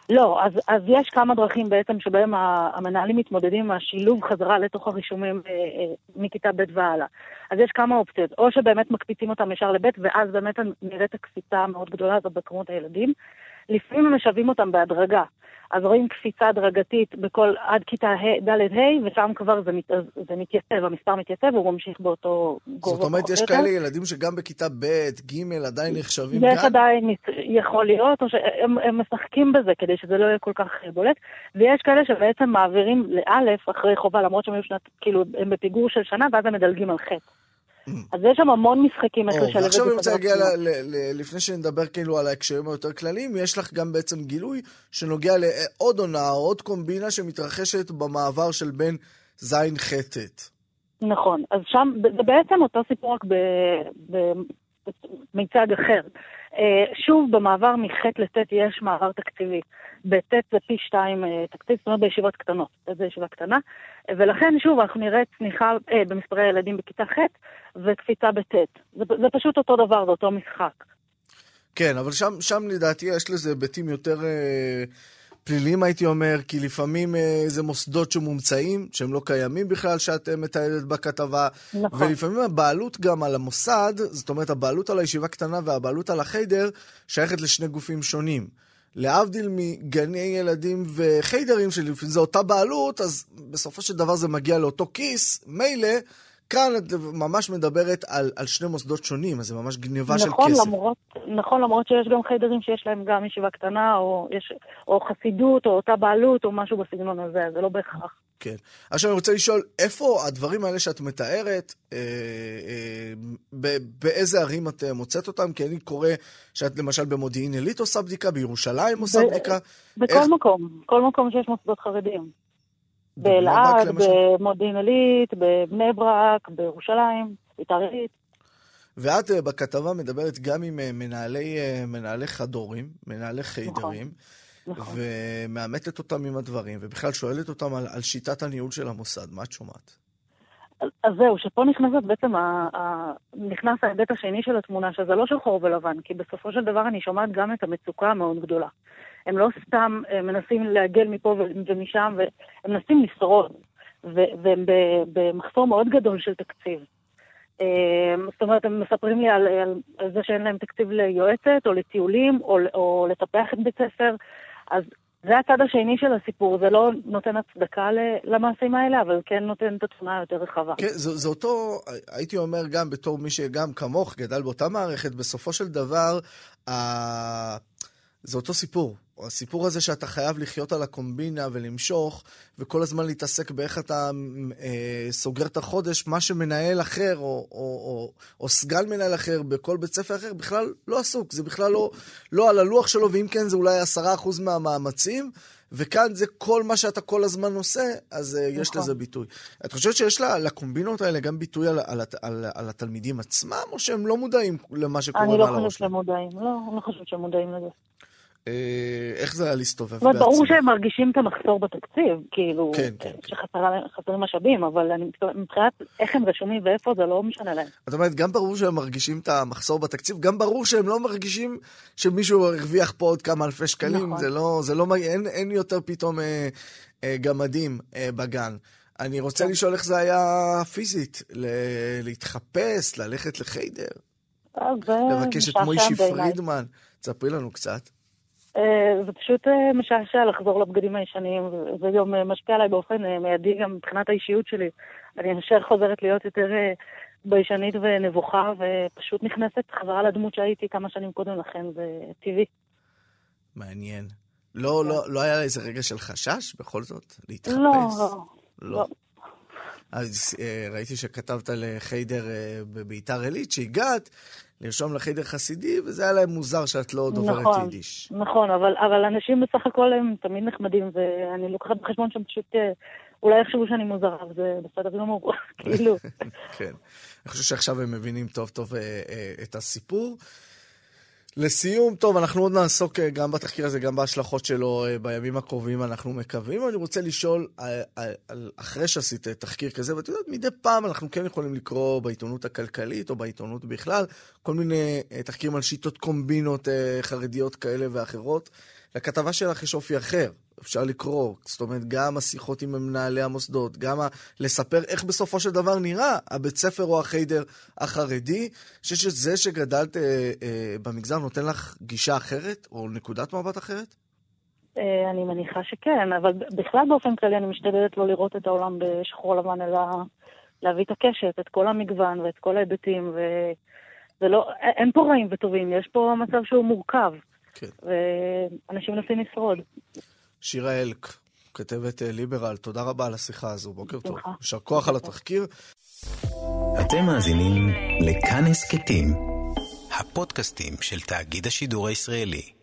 Speaker 8: לא, אז, אז יש כמה דרכים בעצם שבהם המנהלים מתמודדים עם השילוב חזרה לתוך הרישומים אה, אה, מכיתה ב' והלאה. אז יש כמה אופציות, או שבאמת מקפיצים אותם ישר לב' ואז באמת נראית הקפיצה המאוד גדולה הזאת בכמות הילדים. לפעמים משווים אותם בהדרגה. אז רואים קפיצה הדרגתית בכל, עד כיתה ד'-ה', ושם כבר זה, מת, זה מתייצב, המספר מתייצב, והוא ממשיך באותו גובה.
Speaker 3: זאת אומרת, יש כאלה ילדים שגם בכיתה ב', ג', עדיין נחשבים
Speaker 8: יש גן? עדיין, יכול להיות, או שהם משחקים בזה כדי שזה לא יהיה כל כך בולט, ויש כאלה שבעצם מעבירים לאלף אחרי חובה, למרות שהם היו שנת, כאילו, הם בפיגור של שנה, ואז הם מדלגים על חטא. אז יש שם המון משחקים איך לשלב את זה.
Speaker 3: ועכשיו אני רוצה להגיע, לפני שנדבר כאילו על ההקשרים היותר כלליים, יש לך גם בעצם גילוי שנוגע לעוד עונה, עוד קומבינה שמתרחשת במעבר של בין זין חטט.
Speaker 8: נכון, אז שם, זה בעצם אותו סיפור רק במיצג אחר. אה, שוב, במעבר מח' לט' יש מעבר תקציבי. בט' זה פי שתיים אה, תקציב, זאת אומרת בישיבות קטנות, זו ישיבה קטנה, ולכן שוב אנחנו נראה צניחה אה, במספרי הילדים בכיתה ח' וקפיצה בט'. זה, זה פשוט אותו דבר, זה אותו משחק.
Speaker 3: כן, אבל שם, שם לדעתי יש לזה היבטים יותר אה, פליליים, הייתי אומר, כי לפעמים אה, זה מוסדות שמומצאים, שהם לא קיימים בכלל, שאת אה, מתעדת בכתבה. נכון. ולפעמים הבעלות גם על המוסד, זאת אומרת, הבעלות על הישיבה קטנה והבעלות על החיידר, שייכת לשני גופים שונים. להבדיל מגני ילדים וחיידרים, שלפעמים זה אותה בעלות, אז בסופו של דבר זה מגיע לאותו כיס, מילא, כאן את ממש מדברת על, על שני מוסדות שונים, אז זה ממש גניבה
Speaker 8: נכון,
Speaker 3: של כסף.
Speaker 8: למרות, נכון, למרות שיש גם חיידרים שיש להם גם ישיבה קטנה, או, יש, או חסידות, או אותה בעלות, או משהו בסגנון הזה, זה לא בהכרח.
Speaker 3: כן. עכשיו אני רוצה לשאול, איפה הדברים האלה שאת מתארת, אה, אה, באיזה ערים את אה, מוצאת אותם? כי אני קורא שאת למשל במודיעין עילית עושה בדיקה, בירושלים עושה בדיקה.
Speaker 8: בכל איך... מקום, כל מקום שיש מוסדות חרדים. באלעד, במודיעין עילית, בבני ברק, בירושלים, ביתר עילית.
Speaker 3: ואת אה, בכתבה מדברת גם עם אה, מנהלי, מנהלי חדורים, מנהלי חיידרים. נכון. נכון. ומאמתת אותם עם הדברים, ובכלל שואלת אותם על, על שיטת הניהול של המוסד. מה את שומעת?
Speaker 8: אז זהו, שפה נכנסת בעצם, ה, ה, נכנס ההיבט השני של התמונה, שזה לא שחור ולבן, כי בסופו של דבר אני שומעת גם את המצוקה המאוד גדולה. הם לא סתם הם מנסים לעגל מפה ומשם, והם מנסים לשרוד, והם במחסור מאוד גדול של תקציב. זאת אומרת, הם מספרים לי על, על, זה שאין להם תקציב ליועצת, או לטיולים, או, או לטפח את בית ספר. אז זה הצד השני של הסיפור, זה לא נותן הצדקה למעשים האלה, אבל כן נותן את התמונה היותר רחבה.
Speaker 3: כן, זה, זה אותו, הייתי אומר גם בתור מי שגם כמוך גדל באותה מערכת, בסופו של דבר, אה, זה אותו סיפור. הסיפור הזה שאתה חייב לחיות על הקומבינה ולמשוך, וכל הזמן להתעסק באיך אתה אה, סוגר את החודש, מה שמנהל אחר, או, או, או, או סגן מנהל אחר בכל בית ספר אחר, בכלל לא עסוק, זה בכלל לא, לא על הלוח שלו, ואם כן זה אולי עשרה אחוז מהמאמצים, וכאן זה כל מה שאתה כל הזמן עושה, אז אה, יש נכון. לזה ביטוי. את חושבת שיש לה, לקומבינות האלה גם ביטוי על, על, על, על התלמידים עצמם, או שהם לא מודעים למה שקורה
Speaker 8: מעל הראש? אני לא חושבת שהם מודעים, לא, אני לא חושבת שהם מודעים לזה.
Speaker 3: אה, איך זה היה להסתובב בעצמי?
Speaker 8: ברור שהם מרגישים את המחסור בתקציב, כאילו, כן, כן, כן. שחסרים משאבים, אבל מבחינת איך הם רשומים ואיפה זה לא משנה להם.
Speaker 3: את אומרת, גם ברור שהם מרגישים את המחסור בתקציב, גם ברור שהם לא מרגישים שמישהו הרוויח פה עוד כמה אלפי שקלים, נכון. זה לא, זה לא, אין, אין יותר פתאום אה, אה, גמדים אה, בגן. אני רוצה כן. לשאול איך זה היה פיזית, ל- להתחפש, ללכת לחיידר. לבקש את מוישי פרידמן. תספרי לנו קצת.
Speaker 8: אה, זה פשוט אה, משעשע לחזור לבגדים הישנים, זה גם אה, משפיע עליי באופן מיידי גם מבחינת האישיות שלי. אני ישר חוזרת להיות יותר ביישנית ונבוכה, ופשוט נכנסת חזרה לדמות שהייתי כמה שנים קודם לכן, זה טבעי.
Speaker 3: מעניין. לא, לא, לא היה איזה רגע של חשש בכל זאת? להתחפש?
Speaker 8: לא, לא.
Speaker 3: לא. אז ראיתי שכתבת לחיידר בביתר עילית, שהגעת, לרשום לחדר חסידי, וזה היה להם מוזר שאת לא דוברת נכון, יידיש.
Speaker 8: נכון, אבל, אבל אנשים בסך הכל הם תמיד נחמדים, ואני לוקחת בחשבון שהם פשוט אה, אולי יחשבו שאני מוזרה, וזה בסדר גמור, *laughs* כאילו. *laughs*
Speaker 3: כן. אני חושב שעכשיו הם מבינים טוב טוב אה, אה, את הסיפור. לסיום, טוב, אנחנו עוד נעסוק אה, גם בתחקיר הזה, גם בהשלכות שלו אה, בימים הקרובים, אנחנו מקווים. אני רוצה לשאול, על, אחרי שעשית תחקיר כזה, ואת יודעת, מדי פעם אנחנו כן יכולים לקרוא בעיתונות הכלכלית, או בעיתונות בכלל, כל מיני אה, תחקירים על שיטות קומבינות חרדיות כאלה ואחרות. לכתבה שלך יש אופי אחר. אפשר לקרוא, זאת אומרת, גם השיחות עם מנהלי המוסדות, גם ה- לספר איך בסופו של דבר נראה הבית ספר או החיידר החרדי. אני חושב שזה שגדלת אה, אה, במגזר נותן לך גישה אחרת, או נקודת מבט אחרת?
Speaker 8: אה, אני מניחה שכן, אבל בכלל באופן כללי אני משתדלת לא לראות את העולם בשחור לבן, אלא להביא את הקשת, את כל המגוון ואת כל ההיבטים, ולא, אין פה רעים וטובים, יש פה מצב שהוא מורכב. כן. ואנשים מנסים לשרוד.
Speaker 3: שירה אלק, כתבת אה, ליברל, תודה רבה על השיחה הזו, בוקר טוב. יישר כוח על התחקיר.
Speaker 1: אתם מאזינים לכאן הסכתים, הפודקאסטים של תאגיד השידור הישראלי.